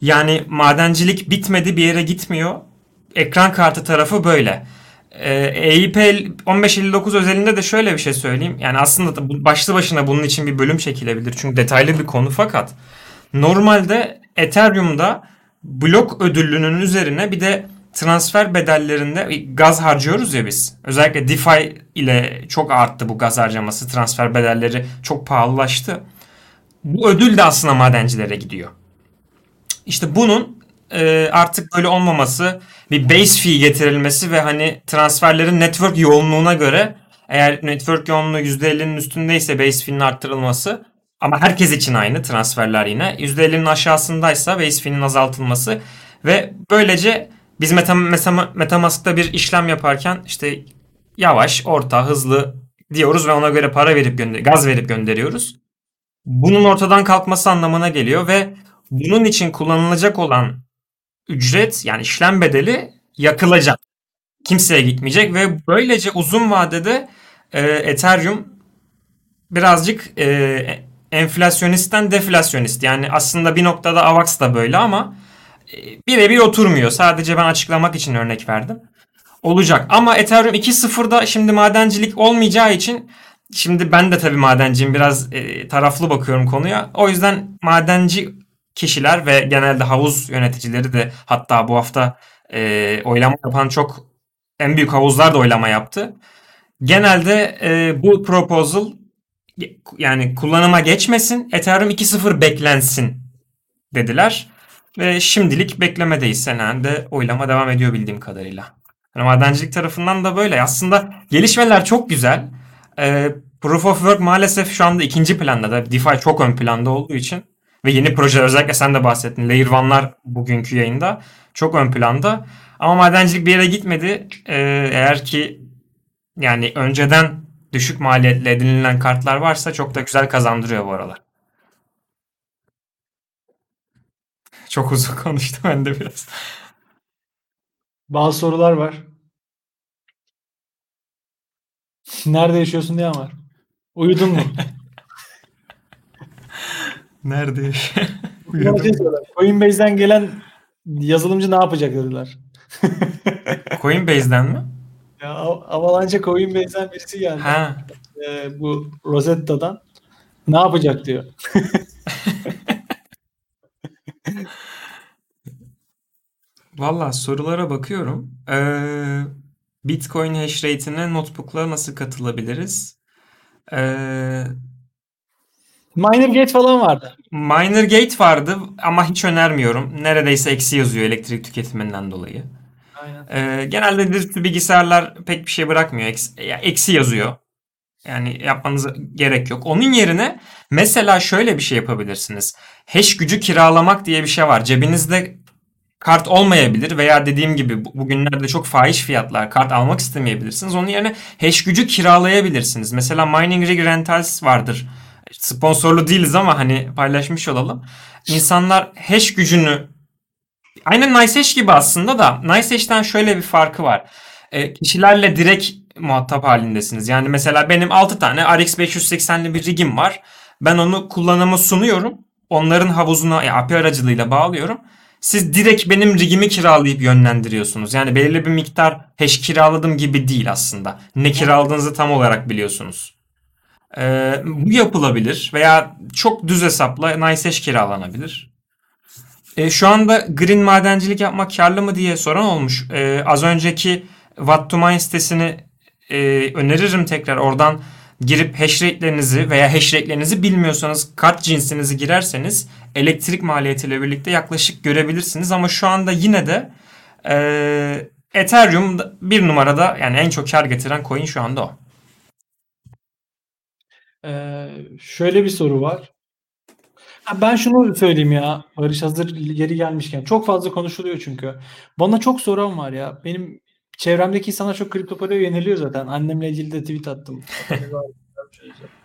Yani madencilik bitmedi bir yere gitmiyor. Ekran kartı tarafı böyle. Ee, EIP 1559 özelinde de şöyle bir şey söyleyeyim. Yani aslında başlı başına bunun için bir bölüm çekilebilir. Çünkü detaylı bir konu fakat normalde Ethereum'da blok ödüllünün üzerine bir de transfer bedellerinde gaz harcıyoruz ya biz. Özellikle DeFi ile çok arttı bu gaz harcaması. Transfer bedelleri çok pahalılaştı. Bu ödül de aslında madencilere gidiyor. İşte bunun e, artık böyle olmaması, bir base fee getirilmesi ve hani transferlerin network yoğunluğuna göre eğer network yoğunluğu %50'nin üstündeyse base fee'nin arttırılması ama herkes için aynı transferler yine. %50'nin aşağısındaysa base fee'nin azaltılması ve böylece biz Metamask'ta bir işlem yaparken işte yavaş, orta, hızlı diyoruz ve ona göre para verip gönder gaz verip gönderiyoruz. Bunun ortadan kalkması anlamına geliyor ve bunun için kullanılacak olan ücret yani işlem bedeli yakılacak. Kimseye gitmeyecek ve böylece uzun vadede e, Ethereum birazcık e, enflasyonistten deflasyonist. Yani aslında bir noktada AVAX da böyle ama birebir oturmuyor. Sadece ben açıklamak için örnek verdim. Olacak. Ama Ethereum 2.0'da şimdi madencilik olmayacağı için şimdi ben de tabii madenciyim. Biraz e, taraflı bakıyorum konuya. O yüzden madenci kişiler ve genelde havuz yöneticileri de hatta bu hafta e, oylama yapan çok en büyük havuzlar da oylama yaptı. Genelde e, bu proposal yani kullanıma geçmesin, Ethereum 2.0 beklensin dediler. Ve şimdilik beklemedeyiz. Senende oylama devam ediyor bildiğim kadarıyla. Yani madencilik tarafından da böyle. Aslında gelişmeler çok güzel. E, Proof of Work maalesef şu anda ikinci planda da DeFi çok ön planda olduğu için ve yeni projeler özellikle sen de bahsettin. Layer 1'lar bugünkü yayında çok ön planda. Ama madencilik bir yere gitmedi. Ee, eğer ki yani önceden düşük maliyetle edinilen kartlar varsa çok da güzel kazandırıyor bu aralar. Çok uzun konuştum ben de biraz. Bazı sorular var. Nerede yaşıyorsun diye var. Uyudun mu? Nerede yaşıyor? Şey Coinbase'den gelen yazılımcı ne yapacak dediler. Coinbase'den mi? Ya Avalanche Coinbase'den birisi geldi. Ha. Ee, bu Rosetta'dan. Ne yapacak diyor. Valla sorulara bakıyorum. Ee, Bitcoin hash rate'ine notebook'la nasıl katılabiliriz? Ee, Miner Gate falan vardı. Miner Gate vardı ama hiç önermiyorum. Neredeyse eksi yazıyor elektrik tüketiminden dolayı. Aynen. Ee, genelde dizüstü bilgisayarlar pek bir şey bırakmıyor. Eksi, eksi yazıyor. Yani yapmanıza gerek yok. Onun yerine mesela şöyle bir şey yapabilirsiniz. Hash gücü kiralamak diye bir şey var. Cebinizde kart olmayabilir veya dediğim gibi bugünlerde çok fahiş fiyatlar kart almak istemeyebilirsiniz. Onun yerine hash gücü kiralayabilirsiniz. Mesela Mining Rig Rentals vardır. Sponsorlu değiliz ama hani paylaşmış olalım. İnsanlar hash gücünü aynen NiceHash gibi aslında da NiceHash'ten şöyle bir farkı var. E, kişilerle direkt muhatap halindesiniz. Yani mesela benim 6 tane RX 580'li bir rigim var. Ben onu kullanıma sunuyorum. Onların havuzuna e, API aracılığıyla bağlıyorum siz direkt benim rigimi kiralayıp yönlendiriyorsunuz. Yani belirli bir miktar hash kiraladım gibi değil aslında. Ne kiraladığınızı tam olarak biliyorsunuz. Ee, bu yapılabilir veya çok düz hesapla nice hash kiralanabilir. Ee, şu anda green madencilik yapmak karlı mı diye soran olmuş. Ee, az önceki Watt to Mine sitesini e, öneririm tekrar. Oradan girip hash rate'lerinizi veya hash rate'lerinizi bilmiyorsanız kart cinsinizi girerseniz elektrik maliyetiyle birlikte yaklaşık görebilirsiniz. Ama şu anda yine de e, Ethereum bir numarada yani en çok kar getiren coin şu anda o. Ee, şöyle bir soru var. Ha, ben şunu söyleyeyim ya Barış hazır geri gelmişken. Çok fazla konuşuluyor çünkü. Bana çok soran var ya. Benim çevremdeki insanlar çok kripto paraya yeniliyor zaten. Annemle ilgili de tweet attım.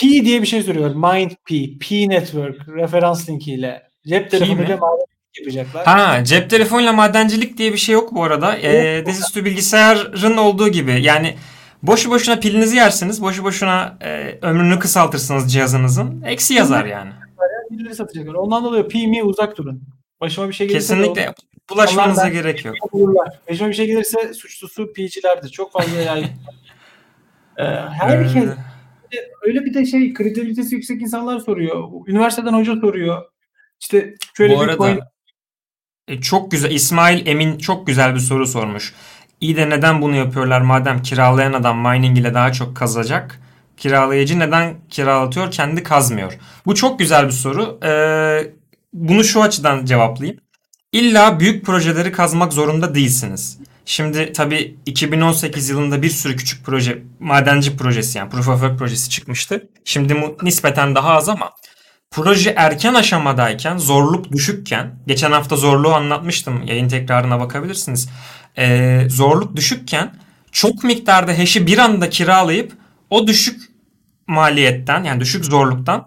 P diye bir şey soruyor. Mind P, P Network referans linkiyle. Cep telefonuyla yapacaklar. Ha, cep telefonuyla madencilik diye bir şey yok bu arada. Ee, dizüstü bilgisayarın olduğu gibi. Yani boşu boşuna pilinizi yersiniz. Boşu boşuna e, ömrünü kısaltırsınız cihazınızın. Eksi yazar yani. Birileri satacaklar. Ondan dolayı P mi uzak durun. Başıma bir şey gelirse Kesinlikle. De bulaşmanıza gerek yok. Bulurlar. Başıma bir şey gelirse suçlusu P'cilerdir. Çok fazla yaygın. ee, herkes ee öyle bir de şey kredibilitesi yüksek insanlar soruyor. Üniversiteden hoca soruyor. İşte şöyle Bu bir arada, coin... E, çok güzel. İsmail Emin çok güzel bir soru sormuş. İyi de neden bunu yapıyorlar madem kiralayan adam mining ile daha çok kazacak? Kiralayıcı neden kiralatıyor kendi kazmıyor? Bu çok güzel bir soru. Ee, bunu şu açıdan cevaplayayım. İlla büyük projeleri kazmak zorunda değilsiniz. Şimdi tabii 2018 yılında bir sürü küçük proje, madenci projesi yani Proof of Work projesi çıkmıştı. Şimdi bu nispeten daha az ama proje erken aşamadayken, zorluk düşükken, geçen hafta zorluğu anlatmıştım, yayın tekrarına bakabilirsiniz. Ee, zorluk düşükken çok miktarda hash'i bir anda kiralayıp o düşük maliyetten yani düşük zorluktan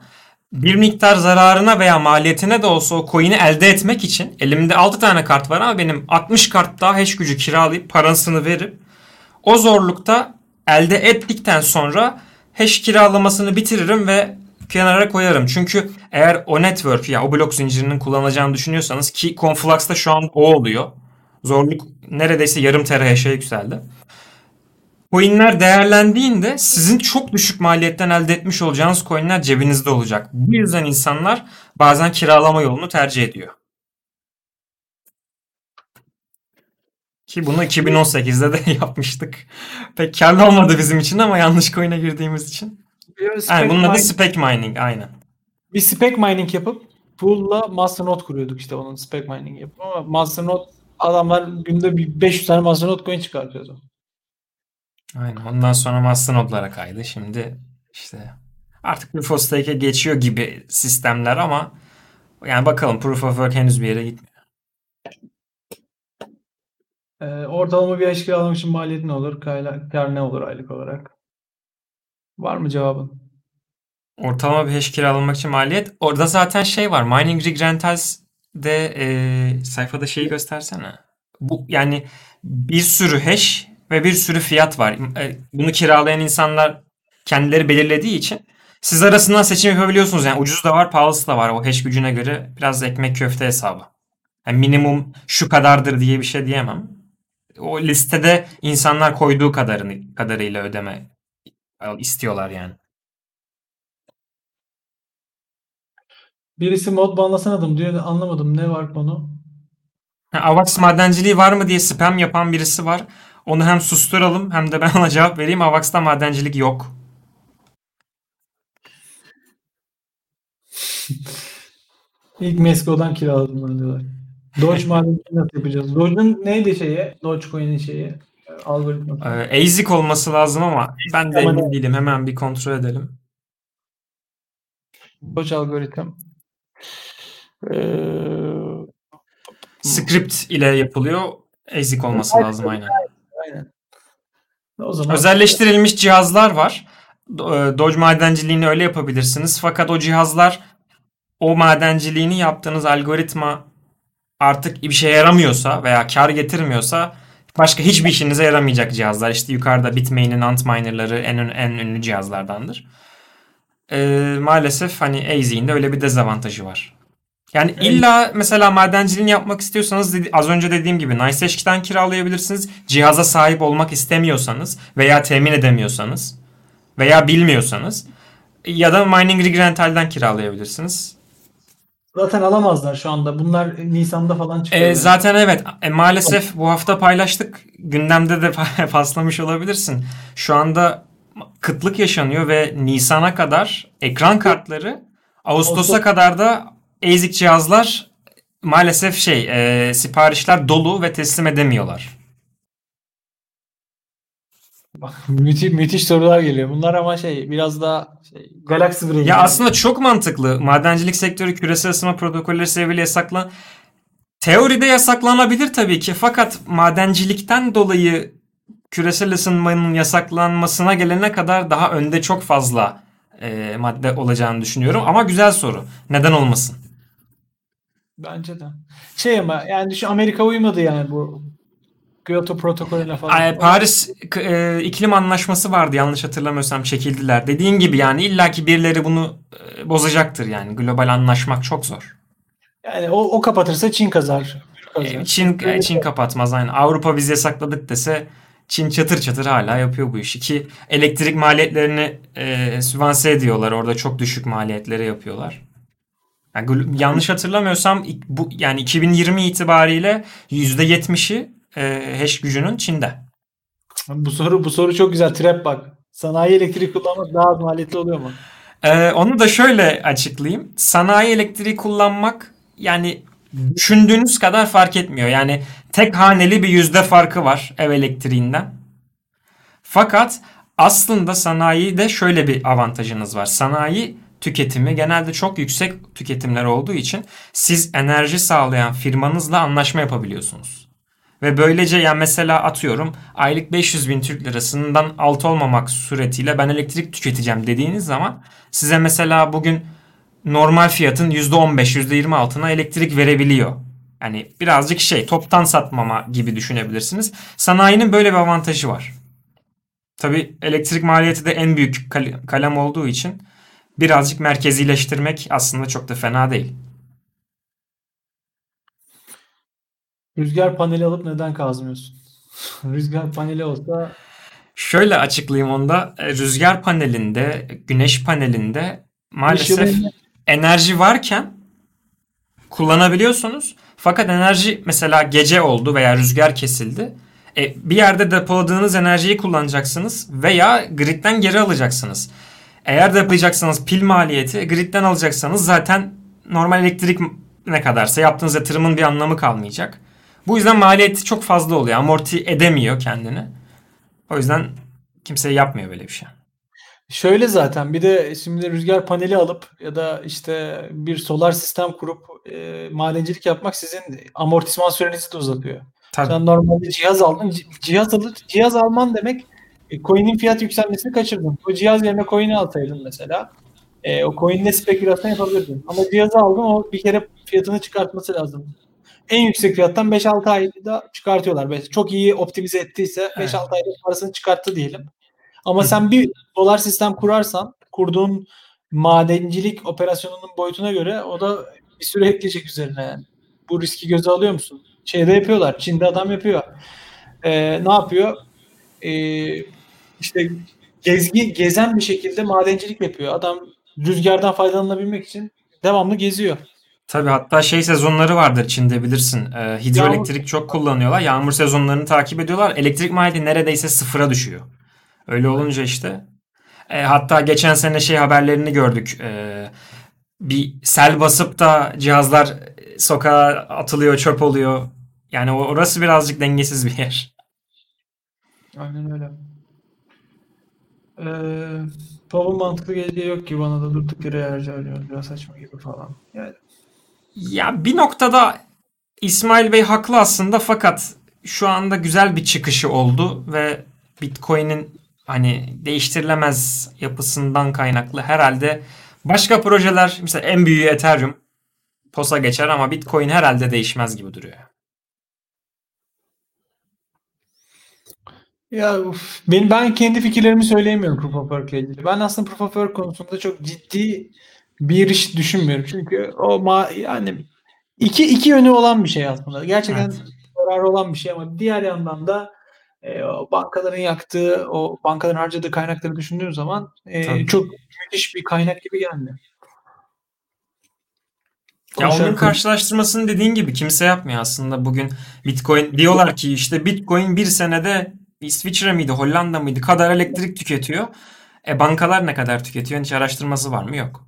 bir miktar zararına veya maliyetine de olsa o coin'i elde etmek için elimde 6 tane kart var ama benim 60 kart daha hash gücü kiralayıp parasını verip o zorlukta elde ettikten sonra hash kiralamasını bitiririm ve kenara koyarım. Çünkü eğer o network ya o blok zincirinin kullanacağını düşünüyorsanız ki Conflux'ta şu an o oluyor. Zorluk neredeyse yarım terahash'e yükseldi. Coinler değerlendiğinde sizin çok düşük maliyetten elde etmiş olacağınız coinler cebinizde olacak. Bu yüzden insanlar bazen kiralama yolunu tercih ediyor. Ki bunu 2018'de de yapmıştık. Pek karlı olmadı bizim için ama yanlış coin'e girdiğimiz için. Yani bunun adı spec mining aynen. Bir spec mining yapıp pool'la masternode kuruyorduk işte onun spec mining yapıp ama masternode adamlar günde bir 500 tane masternode coin çıkartıyordu. Aynen. Ondan sonra masternodlara kaydı. Şimdi işte artık proof of stake'e geçiyor gibi sistemler ama yani bakalım proof of work henüz bir yere gitmiyor. Ee, ortalama bir eşkil almak için maliyet ne olur? Kar, ne olur aylık olarak? Var mı cevabın? Ortalama bir hash kiralanmak için maliyet. Orada zaten şey var. Mining Rig Rentals de e, sayfada şeyi göstersene. Bu yani bir sürü hash ve bir sürü fiyat var. E, bunu kiralayan insanlar kendileri belirlediği için siz arasından seçim yapabiliyorsunuz. Yani ucuz da var, pahalısı da var. O hash gücüne göre biraz ekmek köfte hesabı. Yani minimum şu kadardır diye bir şey diyemem. O listede insanlar koyduğu kadarını kadarıyla ödeme istiyorlar yani. Birisi mod banlasanadım diyor. Anlamadım. Ne var konu? Ha, Avax madenciliği var mı diye spam yapan birisi var. Onu hem susturalım hem de ben ona cevap vereyim. Avax'ta madencilik yok. İlk Mesko'dan kiraladım ben diyorlar. Doge madenciliği nasıl yapacağız? Doge'un neydi şeyi? Dogecoin'in şeyi? Algoritması. Ee, ASIC olması lazım ama ben de emin ne? değilim. Hemen bir kontrol edelim. Doge algoritm. Ee, Script ile yapılıyor. ASIC olması lazım aynen. Aynen. O zaman Özelleştirilmiş cihazlar var. E, Doge madenciliğini öyle yapabilirsiniz. Fakat o cihazlar o madenciliğini yaptığınız algoritma artık bir şey yaramıyorsa veya kar getirmiyorsa başka hiçbir işinize yaramayacak cihazlar. İşte yukarıda Bitmain'in Antminer'ları en, en ünlü cihazlardandır. Ee, maalesef hani AZ'in de öyle bir dezavantajı var. Yani Evet. illa mesela madenciliğini yapmak istiyorsanız az önce dediğim gibi NiceHashKey'den kiralayabilirsiniz. Cihaza sahip olmak istemiyorsanız veya temin edemiyorsanız veya bilmiyorsanız ya da Mining Rig Rental'den kiralayabilirsiniz. zaten alamazlar şu anda. Bunlar Nisan'da falan çıkıyor. E, yani. zaten evet E, maalesef bu hafta paylaştık. Gündemde de paslamış olabilirsin. Şu anda kıtlık yaşanıyor ve Nisan'a kadar ekran kartları Ağustos'a Ağustos- kadar da ASIC cihazlar maalesef şey e, siparişler dolu ve teslim edemiyorlar. müthiş, müthiş sorular geliyor. Bunlar ama şey biraz daha şey, Galaxy Brain. Ya aslında çok mantıklı. Madencilik sektörü küresel ısınma protokolleri sebebiyle yasaklan Teoride yasaklanabilir tabii ki. Fakat madencilikten dolayı küresel ısınmanın yasaklanmasına gelene kadar daha önde çok fazla e, madde olacağını düşünüyorum. Ama güzel soru. Neden olmasın? Bence de. Şey ama yani düşün Amerika uymadı yani bu Kyoto protokolüne falan. Ay, Paris e, iklim anlaşması vardı yanlış hatırlamıyorsam çekildiler. Dediğin gibi yani illaki birileri bunu e, bozacaktır yani. Global anlaşmak çok zor. Yani o, o kapatırsa Çin kazar. E, Çin e, Çin kapatmaz aynen. Avrupa biz yasakladık dese Çin çatır çatır hala yapıyor bu işi ki elektrik maliyetlerini e, sübvanse ediyorlar. Orada çok düşük maliyetlere yapıyorlar. Yani yanlış hatırlamıyorsam bu yani 2020 itibariyle %70'i e, hash gücünün Çin'de. Bu soru bu soru çok güzel. Trap bak. Sanayi elektrik kullanmak daha az maliyetli oluyor mu? Ee, onu da şöyle açıklayayım. Sanayi elektriği kullanmak yani düşündüğünüz kadar fark etmiyor. Yani tek haneli bir yüzde farkı var ev elektriğinden. Fakat aslında sanayide şöyle bir avantajınız var. Sanayi tüketimi genelde çok yüksek tüketimler olduğu için siz enerji sağlayan firmanızla anlaşma yapabiliyorsunuz. Ve böylece yani mesela atıyorum aylık 500 bin Türk lirasından alt olmamak suretiyle ben elektrik tüketeceğim dediğiniz zaman size mesela bugün normal fiyatın %15, %20 altına elektrik verebiliyor. Yani birazcık şey toptan satmama gibi düşünebilirsiniz. Sanayinin böyle bir avantajı var. Tabi elektrik maliyeti de en büyük kal- kalem olduğu için birazcık merkezileştirmek aslında çok da fena değil. Rüzgar paneli alıp neden kazmıyorsun? Rüzgar paneli olsa Şöyle açıklayayım onda. E, Rüzgar panelinde, güneş panelinde maalesef enerji varken kullanabiliyorsunuz. Fakat enerji mesela gece oldu veya rüzgar kesildi. E, bir yerde depoladığınız enerjiyi kullanacaksınız veya gridden geri alacaksınız. Eğer depolayacaksanız pil maliyeti, gridden alacaksanız zaten normal elektrik ne kadarsa yaptığınız yatırımın bir anlamı kalmayacak. Bu yüzden maliyeti çok fazla oluyor. Amorti edemiyor kendini. O yüzden kimse yapmıyor böyle bir şey. Şöyle zaten bir de şimdi rüzgar paneli alıp ya da işte bir solar sistem kurup e, madencilik yapmak sizin amortisman sürenizi de uzatıyor. Tabii. Sen normalde cihaz aldın. ci- Cihaz alır, cihaz alman demek e, coin'in fiyat yükselmesini kaçırdın. O cihaz yerine coin'i alsaydın mesela. E, o coin'le spekülasyon yapabilirdin. Ama cihazı aldın o bir kere fiyatını çıkartması lazım. En yüksek fiyattan 5-6 ayda çıkartıyorlar. Çok iyi optimize ettiyse 5-6 Evet. ayda parasını çıkarttı diyelim. Ama sen bir dolar sistem kurarsan kurduğun madencilik operasyonunun boyutuna göre o da bir süre ekleyecek üzerine yani. Bu riski göze alıyor musun? Şeyde yapıyorlar. Çin'de adam yapıyor. Ee, ne yapıyor? Ee, işte gezgi gezen bir şekilde madencilik yapıyor. Adam rüzgardan faydalanabilmek için devamlı geziyor. Tabii hatta şey sezonları vardır Çin'de bilirsin. Ee, hidroelektrik çok kullanıyorlar. Yağmur sezonlarını takip ediyorlar. Elektrik maliyeti neredeyse sıfıra düşüyor. Öyle olunca işte. E, hatta geçen sene şey haberlerini gördük. Ee, bir sel basıp da cihazlar sokağa atılıyor, çöp oluyor. Yani o- orası birazcık dengesiz bir yer. Aynen öyle. Ee, mantıklı geleceği yok ki bana da durduk yere harcıyor. Biraz saçma gibi falan. Yani Ya bir noktada İsmail Bey haklı aslında fakat şu anda güzel bir çıkışı oldu ve Bitcoin'in hani değiştirilemez yapısından kaynaklı herhalde başka projeler mesela en büyüğü Ethereum posa geçer ama Bitcoin herhalde değişmez gibi duruyor. Ya uf, ben, ben kendi fikirlerimi söyleyemiyorum Proof of Work ile ilgili. Ben aslında Proof of Work konusunda çok ciddi bir iş düşünmüyorum. Çünkü o ma yani iki iki yönü olan bir şey aslında. Gerçekten Evet. zararı olan bir şey ama diğer yandan da e, o bankaların yaktığı, o bankaların harcadığı kaynakları düşündüğün zaman e, Tabii. çok müthiş bir kaynak gibi gelmiyor. Ya onun karşılaştırmasını dediğin gibi kimse yapmıyor aslında bugün Bitcoin diyorlar ki işte Bitcoin bir senede İsviçre miydi Hollanda mıydı kadar elektrik tüketiyor. E bankalar ne kadar tüketiyor hiç araştırması var mı? Yok.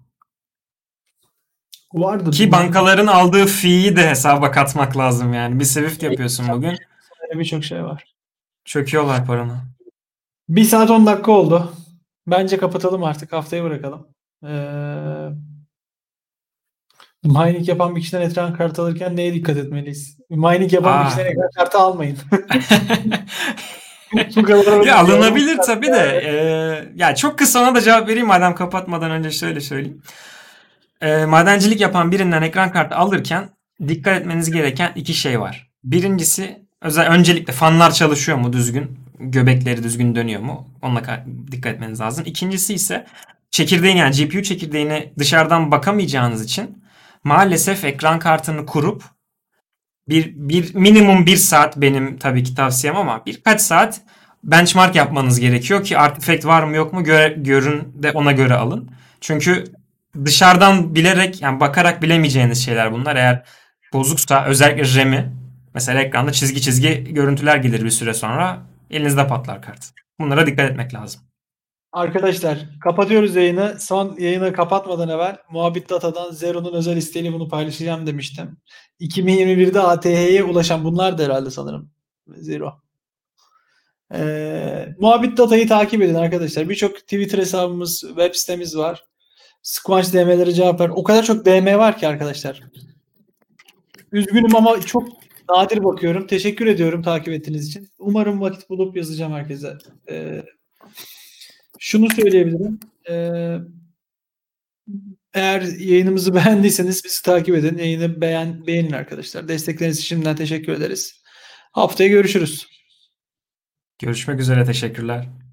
vardır. Ki bankaların aldığı fee'yi de hesaba katmak lazım yani. Bir Swift yapıyorsun bugün. birçok şey var. Çöküyorlar paranı. Bir saat 10 dakika oldu. Bence kapatalım artık. Haftaya bırakalım. Ee, mining yapan bir kişiden ekran kartı alırken neye dikkat etmeliyiz? Mining yapan Aa. bir kişiden ekran kartı almayın. Ya alınabilir tabii de. e, ya çok kısa ona da cevap vereyim madem kapatmadan önce şöyle söyleyeyim. E, madencilik yapan birinden ekran kartı alırken dikkat etmeniz gereken iki şey var. Birincisi özel öncelikle fanlar çalışıyor mu düzgün? Göbekleri düzgün dönüyor mu? Onunla ka- dikkat etmeniz lazım. İkincisi ise çekirdeğin yani GPU çekirdeğine dışarıdan bakamayacağınız için maalesef ekran kartını kurup bir, bir minimum bir saat benim tabii ki tavsiyem ama birkaç saat benchmark yapmanız gerekiyor ki artifact var mı yok mu göre, görün de ona göre alın. Çünkü dışarıdan bilerek yani bakarak bilemeyeceğiniz şeyler bunlar. Eğer bozuksa özellikle RAM'i mesela ekranda çizgi çizgi görüntüler gelir bir süre sonra elinizde patlar kart. Bunlara dikkat etmek lazım. Arkadaşlar kapatıyoruz yayını. Son yayını kapatmadan evvel Muhabbet Data'dan Zero'nun özel isteğiyle bunu paylaşacağım demiştim. 2021'de ATH'ye ulaşan bunlar da herhalde sanırım. Zero. Ee, Muhabbet Data'yı takip edin arkadaşlar. Birçok Twitter hesabımız, web sitemiz var. Squanch DM'lere cevap ver. O kadar çok DM var ki arkadaşlar. Üzgünüm ama çok nadir bakıyorum. Teşekkür ediyorum takip ettiğiniz için. Umarım vakit bulup yazacağım herkese. Ee, şunu söyleyebilirim. Ee, eğer yayınımızı beğendiyseniz bizi takip edin. Yayını beğen, beğenin arkadaşlar. Destekleriniz için şimdiden teşekkür ederiz. Haftaya görüşürüz. Görüşmek üzere teşekkürler.